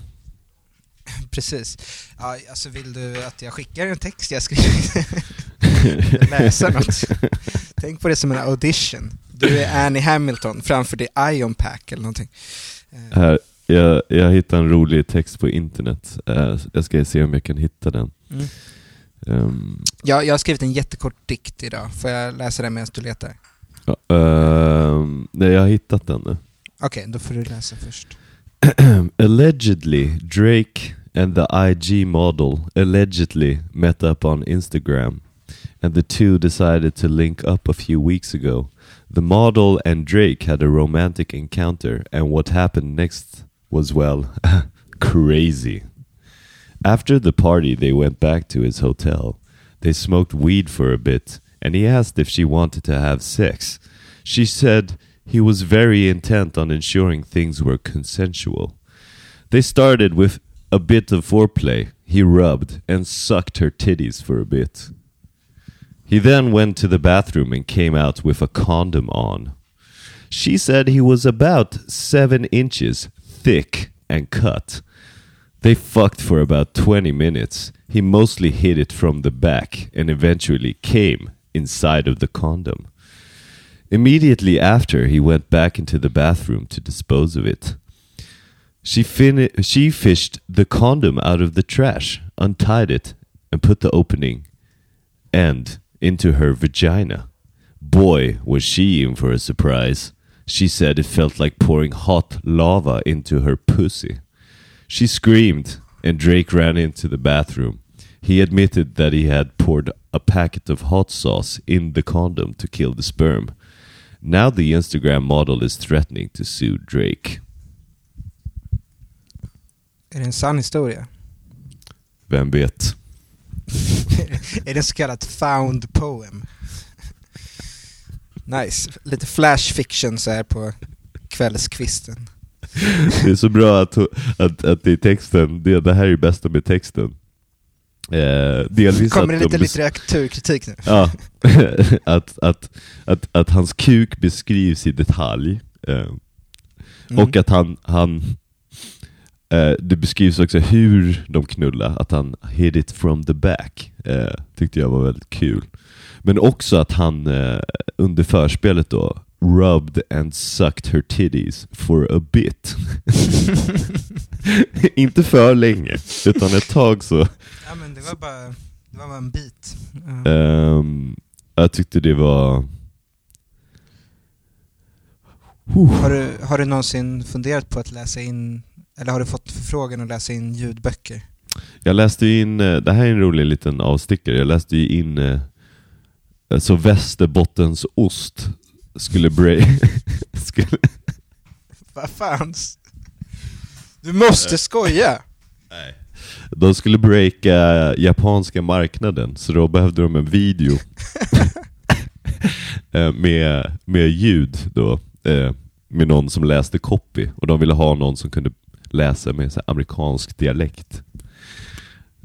<laughs> precis. Ja, alltså vill du att jag skickar en text jag skrivit? <laughs> Läsa något. <laughs> Tänk på det som en audition. Du är Annie Hamilton framför det Ion Pack eller någonting. Eh, Här, jag, jag hittade en rolig text på internet. Eh, jag ska se om jag kan hitta den. Mm. Ehm, Jag, jag har skrivit en jättekort dikt idag. Får jag läsa den medan du letar? ja, ehm, nej, jag har hittat den nu. Okej, då får du läsa först. <clears throat> allegedly, Drake and the IG model allegedly met up on Instagram, and the two decided to link up a few weeks ago. The model and Drake had a romantic encounter, and what happened next was, well, <laughs> crazy. After the party, they went back to his hotel. They smoked weed for a bit, and he asked if she wanted to have sex. She said he was very intent on ensuring things were consensual. They started with a bit of foreplay. He rubbed and sucked her titties for a bit. He then went to the bathroom and came out with a condom on. She said he was about seven inches thick and cut. They fucked for about 20 minutes. He mostly hit it from the back and eventually came inside of the condom. Immediately after, he went back into the bathroom to dispose of it. She, fin- she fished the condom out of the trash, untied it, and put the opening end into her vagina. Boy, was she in for a surprise. She said it felt like pouring hot lava into her pussy. She screamed, and Drake ran into the bathroom. He admitted that he had poured a packet of hot sauce in the condom to kill the sperm. Now the Instagram model is threatening to sue Drake. Är det en sann historia? Vem vet? <laughs> är det så kallad found poem? nice. Lite flash fiction så här på kvällskvisten. Det är så bra att, att, att i texten, det, det här är det bästa med texten. Eh, delvis Kommer det lite de litteraturkritik nu? Ja, <laughs> att, att, att, att hans kuk beskrivs i detalj. Eh, Mm. Och att han, han eh, det beskrivs också hur de knullar, att han hit it from the back. Eh, tyckte jag var väldigt kul. Men också att han eh, under förspelet då rubbed and sucked her titties for a bit. <laughs> Inte för länge, utan ett tag så. Ja men det var bara, det var bara en bit. Ehm, Jag tyckte det var... Har du, har du någonsin funderat på att läsa in, eller har du fått förfrågan att läsa in ljudböcker? Jag läste ju in, eh, det här är en rolig liten avstickare, jag läste ju in eh, så Västerbottens ost skulle break... <laughs> skulle... Vad fan? Du måste skoja! Nej. De skulle breaka japanska marknaden, så då behövde de en video <laughs> Eh, med, med ljud då, med någon som läste copy, och de ville ha någon som kunde läsa med så amerikansk dialekt.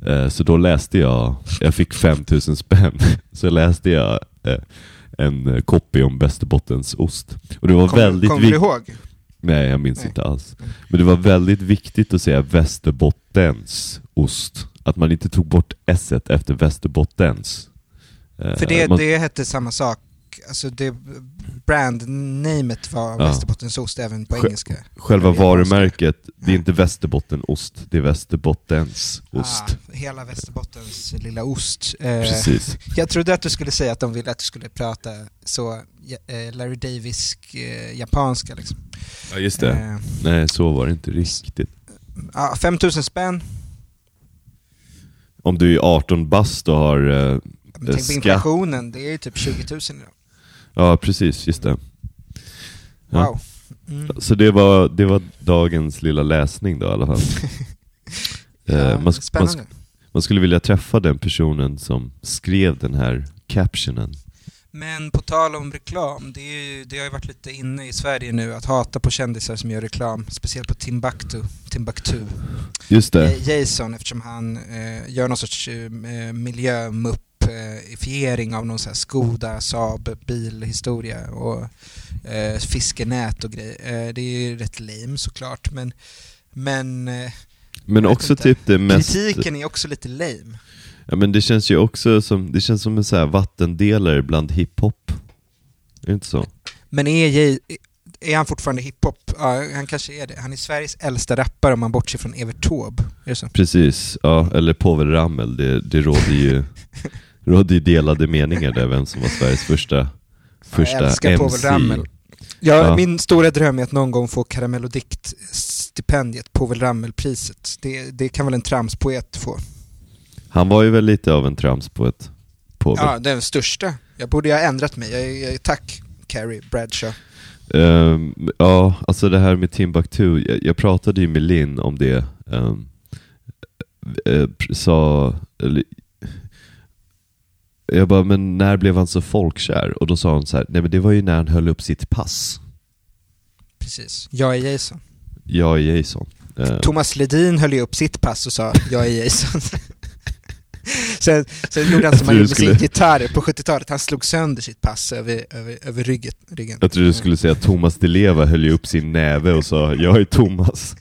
Eh, Så då läste jag, jag fick 5000 spänn, <laughs> så läste jag eh, en eh, copy om Västerbottens ost. Och det var Kommer väldigt kommer du ihåg? Nej, jag minns Nej. inte alls. Men det var väldigt viktigt att säga Västerbottens ost. Att man inte tog bort s efter Västerbottens. Eh, För det, man, det hette samma sak, alltså det brandnamet var Ja. Västerbottensost även på engelska. Själva varumärket, det är inte Västerbottenost, det är Västerbottens ost. Ah, hela Västerbottens lilla ost. Eh, Precis. jag trodde att du skulle säga att de ville att du skulle prata så eh, Larry Davisk eh, japanska liksom. Ja, just det. Eh, Nej, så var det inte riktigt. ja, 5000 spänn, Om du är 18 bast och har... Eh, tänk på inflationen, det är ju typ 20 000 idag. Ja, precis, just det. Ja. Wow. Mm. Så det var, det var dagens lilla läsning då i alla fall. <laughs> Eh, Ja, man, man, man skulle vilja träffa den personen som skrev den här captionen. Men på tal om reklam, det, är ju, det har ju varit lite inne i Sverige nu att hata på kändisar som gör reklam, speciellt på Timbuktu. Timbuktu. Just det. Eh, Jason eftersom han eh, gör någon sorts eh, miljömupp-ifiering av någon sån här Skoda, Saab, bilhistoria och eh, fiskenät och grejer. Eh, det är ju rätt lame såklart men, men eh, Men också inte. typ det mest... kritiken är också lite lame. Ja men det känns ju också som, det känns som en så här vattendelare bland hiphop. Är det inte så? Men är, Jay, är han fortfarande hiphop? Ja, han kanske är det. Han är Sveriges äldsta rappare om man bortser från Evert Taube. Är det så? Precis, ja, eller Povel Ramel, det, det råder ju <laughs> råder ju delade meningar där vem som var Sveriges första, första jag MC. Povel Ramel. Ja. Min stora dröm är att någon gång få Karamell och Dikt-stipendiet, Povel Ramel-priset. Det, det kan väl en tramspoet få? Han var ju väl lite av en tramspoet, Povel. Ja, den största. Jag borde ha ändrat mig. Jag, jag, tack, Carrie Bradshaw. Ehm, ja, alltså det här med Timbuktu, jag, jag pratade ju med Linn om det. Um, sa, jag bara, men när blev han så folkkär? Och då sa hon så här, nej men det var ju när han höll upp sitt pass. Precis. Jag är Jason. Jag är Jason. Ehm, Thomas Ledin höll ju upp sitt pass och sa jag är Jason. <laughs> sen, sen gjorde han som han gjorde med skulle- sin gitarr på 70-talet. Han slog sönder sitt pass över, över, över ryggen. ryggen. jag trodde du skulle säga att Thomas Di Leva höll ju upp sin näve och sa, jag är Thomas.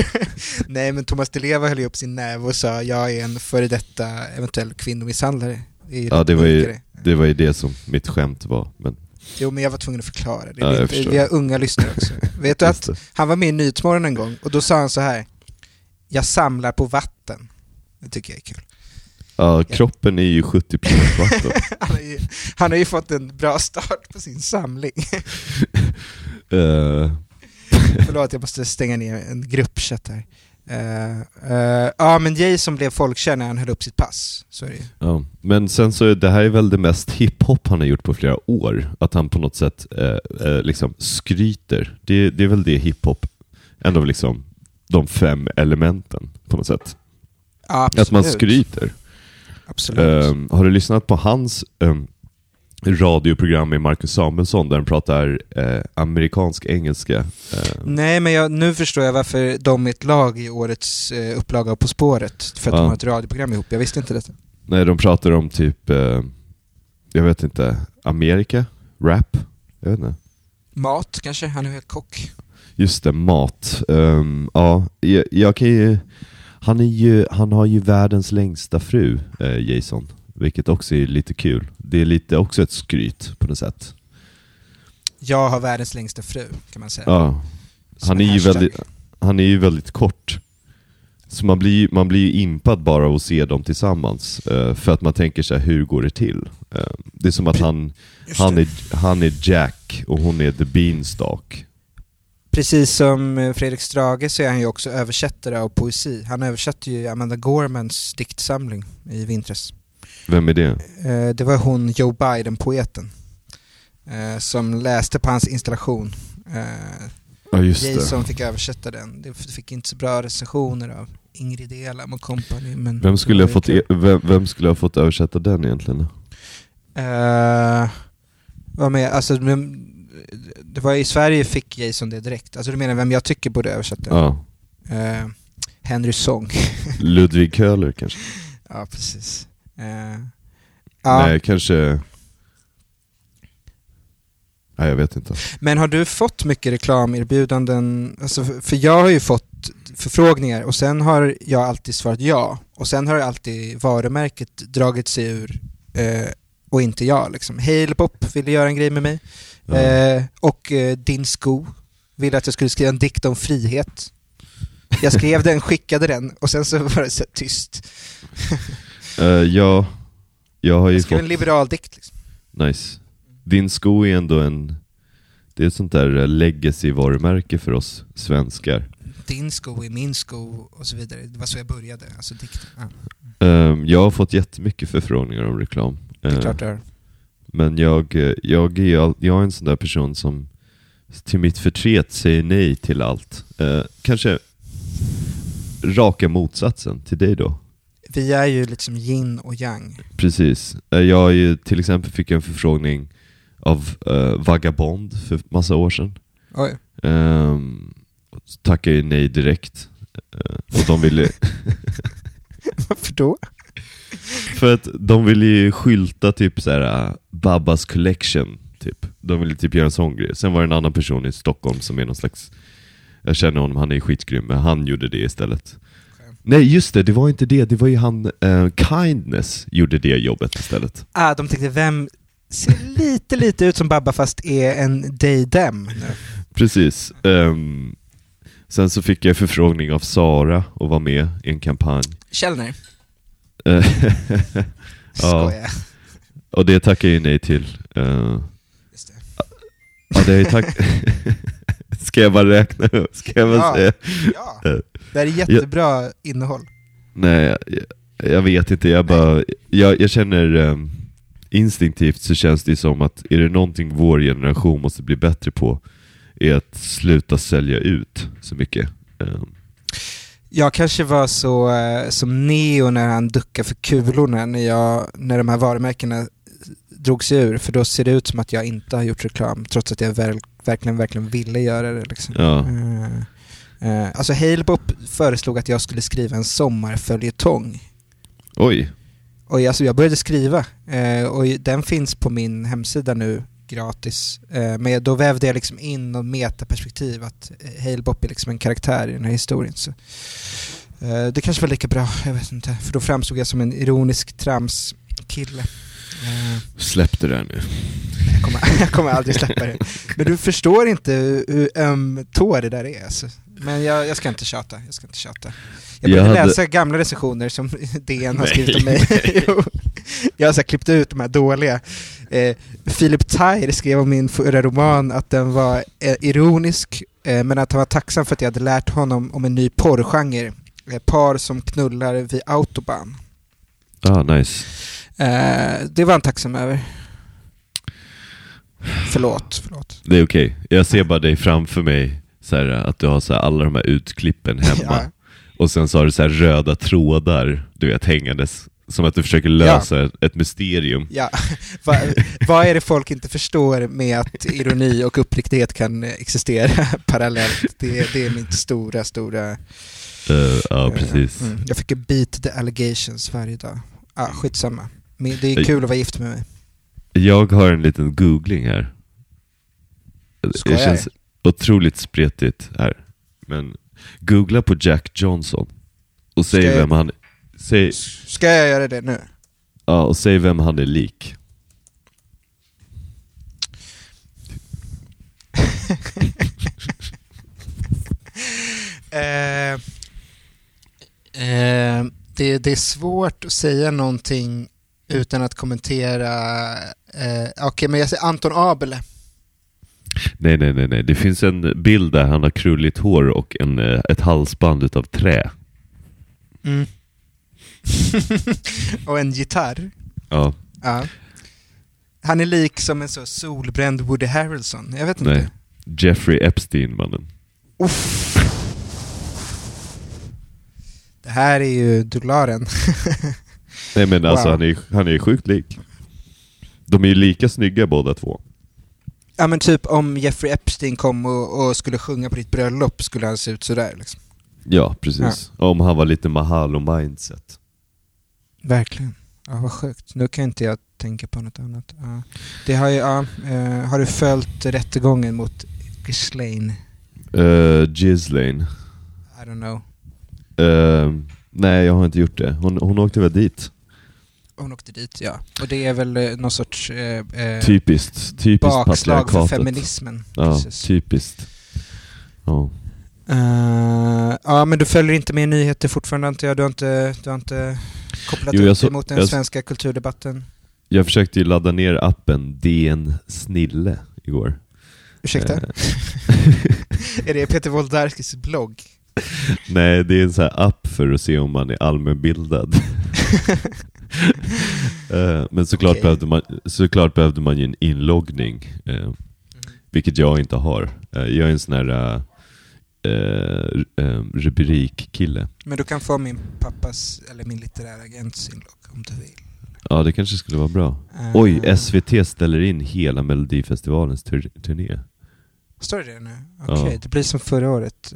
<laughs> Nej, men Thomas Di Leva höll ju upp sin näve och sa jag är en före detta eventuell kvinnomisshandlare. Det Ja, det var ju- det. Var ju det som mitt skämt var. Men, Jo, men jag var tvungen att förklara. Det. Ja, vi, vi har unga lyssnare också. <laughs> Vet du att han var med i Nyhetsmorgon en gång och då sa han så här. Jag samlar på vatten. Det tycker jag är kul. Ja, kroppen är ju 70% vatten. <laughs> Han har ju, han har ju fått en bra start på sin samling. <laughs> Eh, Förlåt, jag måste stänga ner en gruppchatt här. Eh, eh, ja, men Jason blev folkkär när han höll upp sitt pass. Så är det ju. Ja, men sen så är det här är väl det mest hiphop han har gjort på flera år. Att han på något sätt eh, liksom skryter. Det, det är väl det hiphop, ändå liksom de fem elementen på något sätt. Ja, Att man absolut. skryter. Absolut. Ehm, har du lyssnat på hans um, radioprogram med Marcus Samuelsson där han pratar eh, amerikansk engelska? Ehm, Nej, men jag, nu förstår jag varför de är ett lag i årets eh, upplaga av På spåret. För att Ja. de har ett radioprogram ihop. Jag visste inte detta. Nej, de pratar om typ, eh, jag vet inte, Amerika? Rap? Jag vet inte. Mat kanske? Han är ju kock. Just det, mat. Ehm, ja, jag, jag kan ju, han, är ju, han har ju världens längsta fru, eh, Jason. Vilket också är lite kul. Det är lite också ett skryt på något sätt. Jag har världens längsta fru, kan man säga. Ja, han är ju väldigt, han är ju väldigt kort. Så man blir, man blir ju impad bara av att se dem tillsammans, eh, för att man tänker sig hur går det till? Eh, det är som att han, han, är, han är Jack och hon är The Beanstalk. Precis som eh, Fredrik Strage så är han ju också översättare av poesi. Han översatte ju Amanda Gormans diktsamling i vintras. Vem är det? Eh, Det var hon Joe Biden-poeten eh, som läste på hans installation. Eh, Ja just det. Jason fick översätta den. Det fick inte så bra recensioner av Ingrid Elam och company. Men Vem skulle, ha fått, e- vem, vem skulle ha fått översätta den egentligen? Eh, vad med, alltså, det var i Sverige fick Jason det direkt. Alltså du menar vem jag tycker borde översätta? Ja. Eh, Henry Song. <laughs> Ludvig Köhler kanske? ja, precis. Eh, ja. Nej, kanske... Nej, jag vet inte. Men har du fått mycket reklamerbjudanden? Alltså, för- jag har ju fått förfrågningar och sen har jag alltid svarat ja. Och sen har alltid varumärket dragit sig ur eh, och inte jag. Liksom. Halepop ville göra en grej med mig. Ja. Eh, och eh, Din Sko ville att jag skulle skriva en dikt om frihet. Jag skrev den, skickade den och sen så var det så tyst. <laughs> Eh, ja, jag har ju Jag skrev fått... en liberal dikt. Liksom. Nice. Din sko är ändå en... Det är ett sånt där eh, legacy-varumärke för oss svenskar. Din sko är min sko och så vidare. Det var så jag började, alltså dikten. Ja, Ehm, jag har fått jättemycket förfrågningar om reklam. det är Eh, klart det är. Men jag, eh, jag, är, jag är en sån där person som till mitt förtret säger nej till allt. Eh, kanske raka motsatsen till dig då. Vi är ju liksom yin och yang. Precis. Eh, Jag är ju, till exempel fick en förfrågning av eh, Vagabond för massa år sedan. Oj. Um, tackade ju nej direkt. Eh, och de ville, <laughs> Varför då? för att de ville ju skylta typ såhär uh, Babbas collection, typ. De ville typ göra en sån grej. Sen var det en annan person i Stockholm som är någon slags, jag känner honom, han är skitgrym, men han gjorde det istället. Nej just det, det var inte det, det var ju han, eh, Kindness gjorde det jobbet istället. Ah, de tänkte vem ser lite lite ut som Babba fast är en them nu. Precis. Ehm, sen så fick jag förfrågning av Sara att vara med i en kampanj. Källner. Eh, <laughs> ja, Skojar. och det tackar jag ju nej till. Eh, Just det. ja, det är tack... <laughs> Ska jag bara räkna upp? Ska jag bara Ja. säga? Ja. Det här är jättebra innehåll. Nej, jag, jag vet inte. Jag bara... Jag, jag känner... ehm, instinktivt så känns det som att är det någonting vår generation måste bli bättre på är att sluta sälja ut så mycket. Ehm, Jag kanske var så eh, som Neo när han duckade för kulorna när, jag, när de här varumärkena drog sig ur. För då ser det ut som att jag inte har gjort reklam trots att jag verkligen, verkligen ville göra det. Liksom. ja. Eh, eh, alltså Halebop föreslog att jag skulle skriva en sommarföljetong. Oj. Och jag, alltså jag började skriva eh, och den finns på min hemsida nu gratis. Eh, men då vävde jag liksom in något metaperspektiv att eh, Halebop är liksom en karaktär i den här historien. Så, eh, det kanske var lika bra, jag vet inte. För då framstod jag som en ironisk tramskille. Eh, Släpp det där nu. jag, kommer, <laughs> jag kommer aldrig släppa det. Men du förstår inte hur- hur öm tå det där är. Alltså. Men jag, jag ska inte tjata. Jag ska inte tjata. Jag Jag började hade- läsa gamla recensioner som <laughs> DN har skrivit om mig. jag har så klippt ut de här dåliga. Eh, Philip Tyre skrev om min förra roman att den var eh, ironisk, eh, men att han var tacksam för att jag hade lärt honom om en ny porrgenre. Eh, par som knullar vid autobahn. Ah, nice. Eh, det var han tacksam över. Förlåt, förlåt. Det är okej. Jag ser bara dig framför mig, så här, att du har så här, alla de här utklippen <laughs> hemma. Ja. Och sen så har du så här röda trådar, du vet, hängandes. Som att du försöker lösa ett mysterium. Ja, <laughs> Va, vad är det folk inte förstår med att ironi och uppriktighet kan existera <laughs> parallellt? Det, det är mitt stora, stora... Eh, ja, eh, precis. mm. Jag fick beat the allegations varje dag. Ah, skitsamma. Men det är kul att vara gift med mig. Jag har en liten googling här. Skojar Det känns otroligt spretigt här. Men googla på Jack Johnson. Och säg jag- vem han... Säg, Ska jag göra det nu? ja, och säg vem han är lik. <laughs> Eh, det, det är svårt att säga någonting utan att kommentera... Eh, Okej, okay, men jag säger Anton Abele. Nej, nej, nej, nej. Det finns en bild där han har krulligt hår och en, eh, ett halsband utav trä. Mm. <laughs> och en gitarr. Ja. ja. Han är lik som en så solbränd Woody Harrelson. Jag vet Nej. inte. Jeffrey Epstein, mannen. Uff. Det här är ju dolaren. Nej men alltså Wow. han är han är sjukt lik. De är ju lika snygga båda två. Ja men typ om Jeffrey Epstein kom och, och skulle sjunga på ditt bröllop skulle han se ut sådär liksom. Ja, precis. Om han var lite Mahalo-mindset. Verkligen. Ja, vad sjukt. Nu kan inte jag tänka på något annat. Ja. Det har, ju, ja, eh, har du följt rättegången mot Ghislaine? Uh, Ghislaine. I don't know. Eh, nej, jag har inte gjort det. Hon, hon åkte väl dit. Hon åkte dit, ja. Och det är väl eh, någon sorts eh, eh, Typiskt. Typiskt bakslag för feminismen. Ja, Precis. typiskt. Ja. Eh, ja, men du följer inte med i nyheter fortfarande antar jag? Du har inte, du har inte kopplat Jo, upp så- dig mot den jag- svenska kulturdebatten? Jag försökte ju ladda ner appen DN Snille igår. Ursäkta? Eh, <laughs> är det Peter Wolodarskis blogg? nej, det är en sån här app för att se om man är allmänbildad. <laughs> <laughs> Eh, Men såklart, Okej. behövde man, såklart behövde man ju en inloggning, eh, vilket jag inte har. Eh, jag är en sån här eh, eh, rubrikkille. Men du kan få min pappas, eller min litterära agents inlogg om du vill. Ja, det kanske skulle vara bra. Eh, Oj, SVT ställer in hela Melodifestivalens tur- turné. Står det det nu? Okej, Ja. det blir som förra året.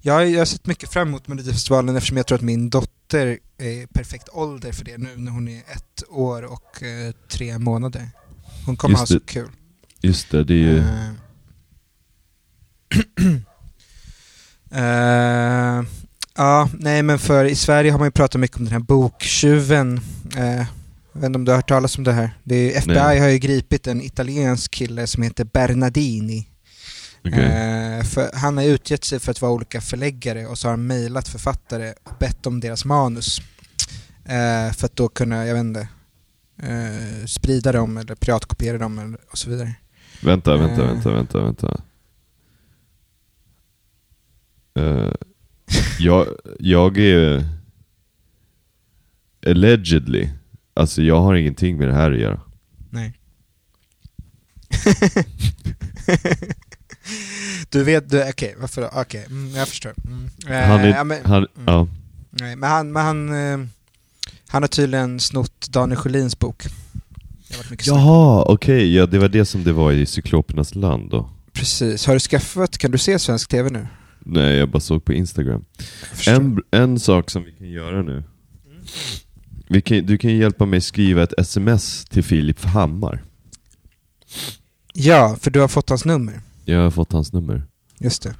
Jag, jag har sett mycket fram emot Melodifestivalen eftersom jag tror att min dotter är i perfekt ålder för det nu när hon är ett år och eh, tre månader. Hon kommer ha så det. kul. Just det, det är ju... <clears throat> Eh, ja, nej men för i Sverige har man ju pratat mycket om den här boktjuven. Eh, jag vet inte om du har hört talas om det här. Det är, FBI Nej. har ju gripit en italiensk kille som heter Bernardini. Okej. Eh, för han har utgett sig för att vara olika förläggare och så har han mejlat författare och bett om deras manus. Eh, för att då kunna, jag vet inte, eh, sprida dem eller piratkopiera dem eller, och så vidare. Vänta, vänta, vänta, vänta, vänta. Jag, jag är... Allegedly. Alltså jag har ingenting med det här att göra. Nej. <laughs> du vet, du, okej, varför då? Okej, mm, jag förstår. Mm. Eh, Han är... ja, men, han, mm. ja. nej, men han, men han, eh, han har tydligen snott Daniel Sjölins bok. Jaha, okej. Ja, det var det som det var i Cyklopernas land då. Precis. Har du skaffat, kan du se svensk TV nu? Nej, jag bara såg på Instagram. En, en sak som vi kan göra nu. Vi kan, du kan hjälpa mig skriva ett sms till Filip Hammar. Ja, för du har fått hans nummer. Jag har fått hans nummer. Just det.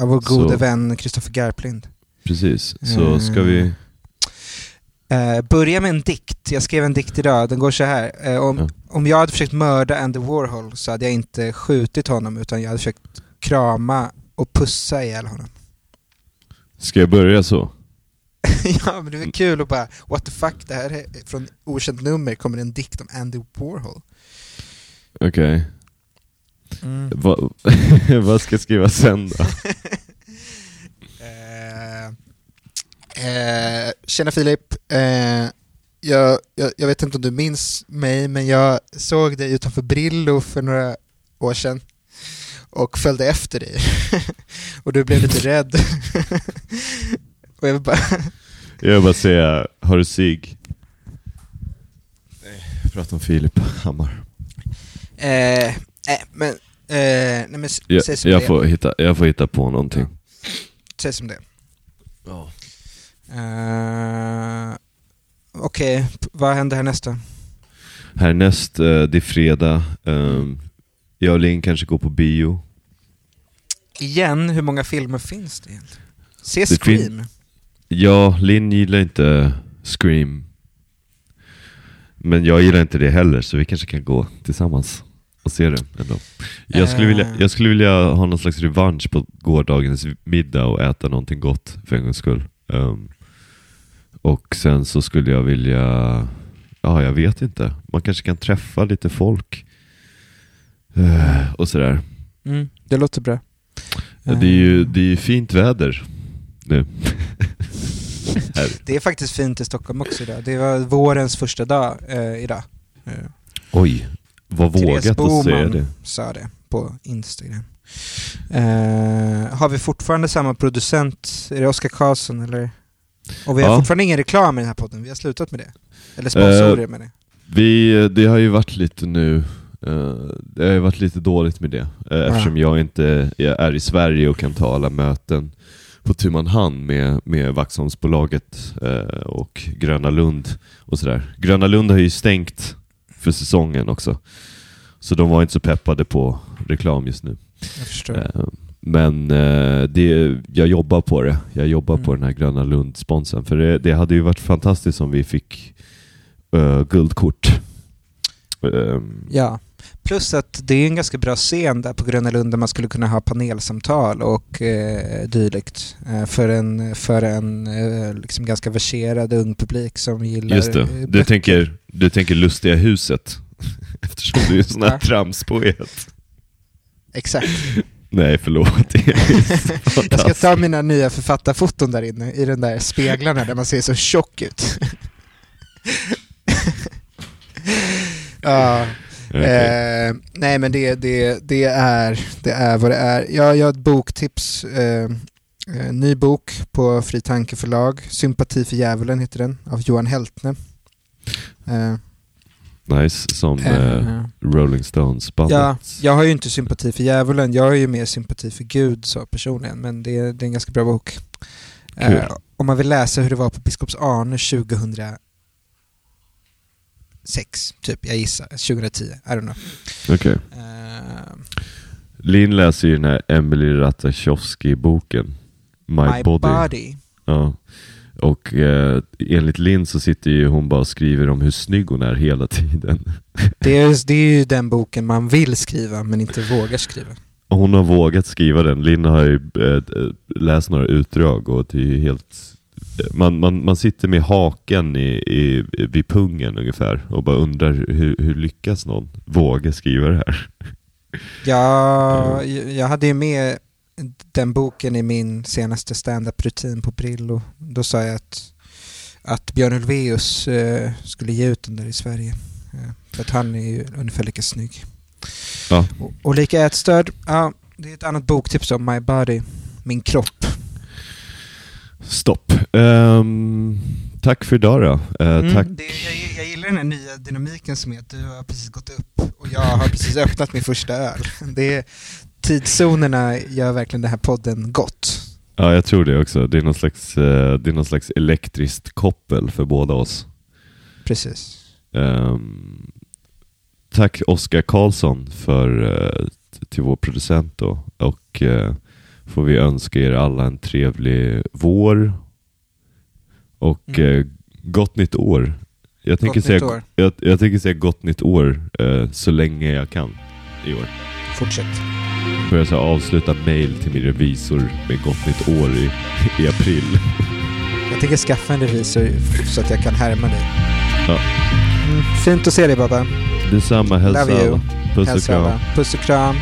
Av vår Så- gode vän Kristoffer Garplind. Precis, så ska vi... Eh, börja med en dikt. Jag skrev en dikt idag. Den går så här. Eh, om, Ja. om jag hade försökt mörda Andy Warhol så hade jag inte skjutit honom utan jag hade försökt krama och pussa ihjäl honom. Ska jag börja så? <laughs> ja, men det är kul att bara what the fuck, det här är från okänt nummer kommer en dikt om Andy Warhol. Okej. Mm. Va, <laughs> vad ska jag skriva sen då? <laughs> Eh, eh, tjena Filip. Eh, jag, jag, jag vet inte om du minns mig, men jag såg dig utanför Brillo för några år sedan och följde efter dig. <laughs> och du blev lite rädd. och jag vill bara... Jag vill bara säga, har du sig? Nej, jag pratar om Filip Hammar. Eh, eh, men, eh, nej, men Jag, säg som jag, det får hitta, jag får hitta på någonting. Säg som det. Ja. Eh, Okej, p- vad händer härnäst Härnäst, eh, det är fredag. Um, jag och Linn kanske går på bio. Igen, hur många filmer finns det egentligen? Se Det Scream. Ja, Linn gillar inte Scream. Men jag gillar inte det heller, så vi kanske kan gå tillsammans och se det ändå. Jag skulle, Eh. vilja, jag skulle vilja ha någon slags revansch på gårdagens middag och äta någonting gott för en gångs skull. Um, och sen så skulle jag vilja, ja jag vet inte, man kanske kan träffa lite folk. Eh, och sådär. Mm, det låter bra. Det är ju Eh, det är ju fint väder nu. <laughs> Det är faktiskt fint i Stockholm också idag. Det var vårens första dag eh, idag. Eh, Oj, vad Therese vågat att Boman säga det. sa det på Instagram. Eh, har vi fortfarande samma producent? Är det Oskar Karlsson eller? Och vi har Ja. fortfarande ingen reklam i den här podden. Vi har slutat med det. Eller sponsorer Eh, med det. Vi, det har ju varit lite nu, eh, det har ju varit lite dåligt med det. eh, Eftersom jag inte jag är i Sverige och kan ta alla möten på tu man hand med, med Vaxholmsbolaget eh, och Gröna Lund och sådär. Gröna Lund har ju stängt för säsongen också. Så de var inte så peppade på reklam just nu. Jag förstår. Eh, Men eh, det, jag jobbar på det. Jag jobbar på Mm. den här Gröna Lund-sponsen. För det, det hade ju varit fantastiskt om vi fick eh, guldkort. Ehm, Ja. Plus att det är en ganska bra scen där på Gröna Lund där man skulle kunna ha panelsamtal och eh, dylikt. Eh, för en, för en eh, liksom ganska verserad ung publik som gillar just det. eh, Du böcker. tänker, du tänker Lustiga huset. <laughs> Eftersom du är en sån här tramspoet. Exakt. <laughs> Nej, förlåt. <laughs> Jag ska ta mina nya författarfoton där inne i den där speglarna där man ser så tjock ut. ja, Eh, nej men det, det, det, är, det är vad det är. Jag, jag har ett boktips. Eh, eh, ny bok på Fri Tanke förlag. Sympati för djävulen heter den, av Johan Heltne. Eh, Nice, som eh, eh, Rolling Stones-bandet. Ja, jag har ju inte sympati för djävulen, jag har ju mer sympati för Gud så personligen, men det är, det är en ganska bra bok. Om man vill läsa hur det var på Biskops Arne 2006, typ, jag gissar, 2010, I don't know. Okej. Eh, Linn läser ju den här Emily Ratajkowski-boken. My, My Body. Body. Ja. Och eh, enligt Linn så sitter ju hon bara och skriver om hur snygg hon är hela tiden. Det är, det är ju den boken man vill skriva men inte vågar skriva. Hon har vågat skriva den. Linn har ju eh, läst några utdrag och det är ju helt... Man, man, man sitter med haken i, i, vid pungen ungefär och bara undrar hur, hur lyckas någon våga skriva det här? Jag, jag hade ju med den boken i min senaste stand-up-rutin på Brillo. Då sa jag att, att Björn Ulvaeus eh, skulle ge ut den där i Sverige. Eh, för att han är ju ungefär lika snygg. Ja. Och, och lika ätstörd, ja, det är ett annat boktips om My Body, min kropp. Stopp. Ehm, tack för idag då. Eh, Mm, tack. Det, jag, jag gillar den här nya dynamiken som är att du har precis gått upp och jag har precis öppnat min första öl. Det är, tidszonerna gör verkligen den här podden gott. Ja, jag tror det också. Det är någon slags, eh, det är någon slags elektriskt koppel för båda oss. Precis. Ehm, tack Oskar Karlsson för, eh, till vår producent då. Och eh, får vi önska er alla en trevlig vår. Och Mm. eh, gott nytt år. Jag tänker, Gott säga. Jag, jag tänker säga gott nytt år eh, så länge jag kan i år. Fortsätt. Börjar så avsluta mail till min revisor med gott nytt år i, <laughs> i april. Jag tänker skaffa en revisor så att jag kan härma dig. Ja. Mm, fint att se dig Babba. Detsamma, hälsa alla. Puss och Hälsa kram. Puss och kram.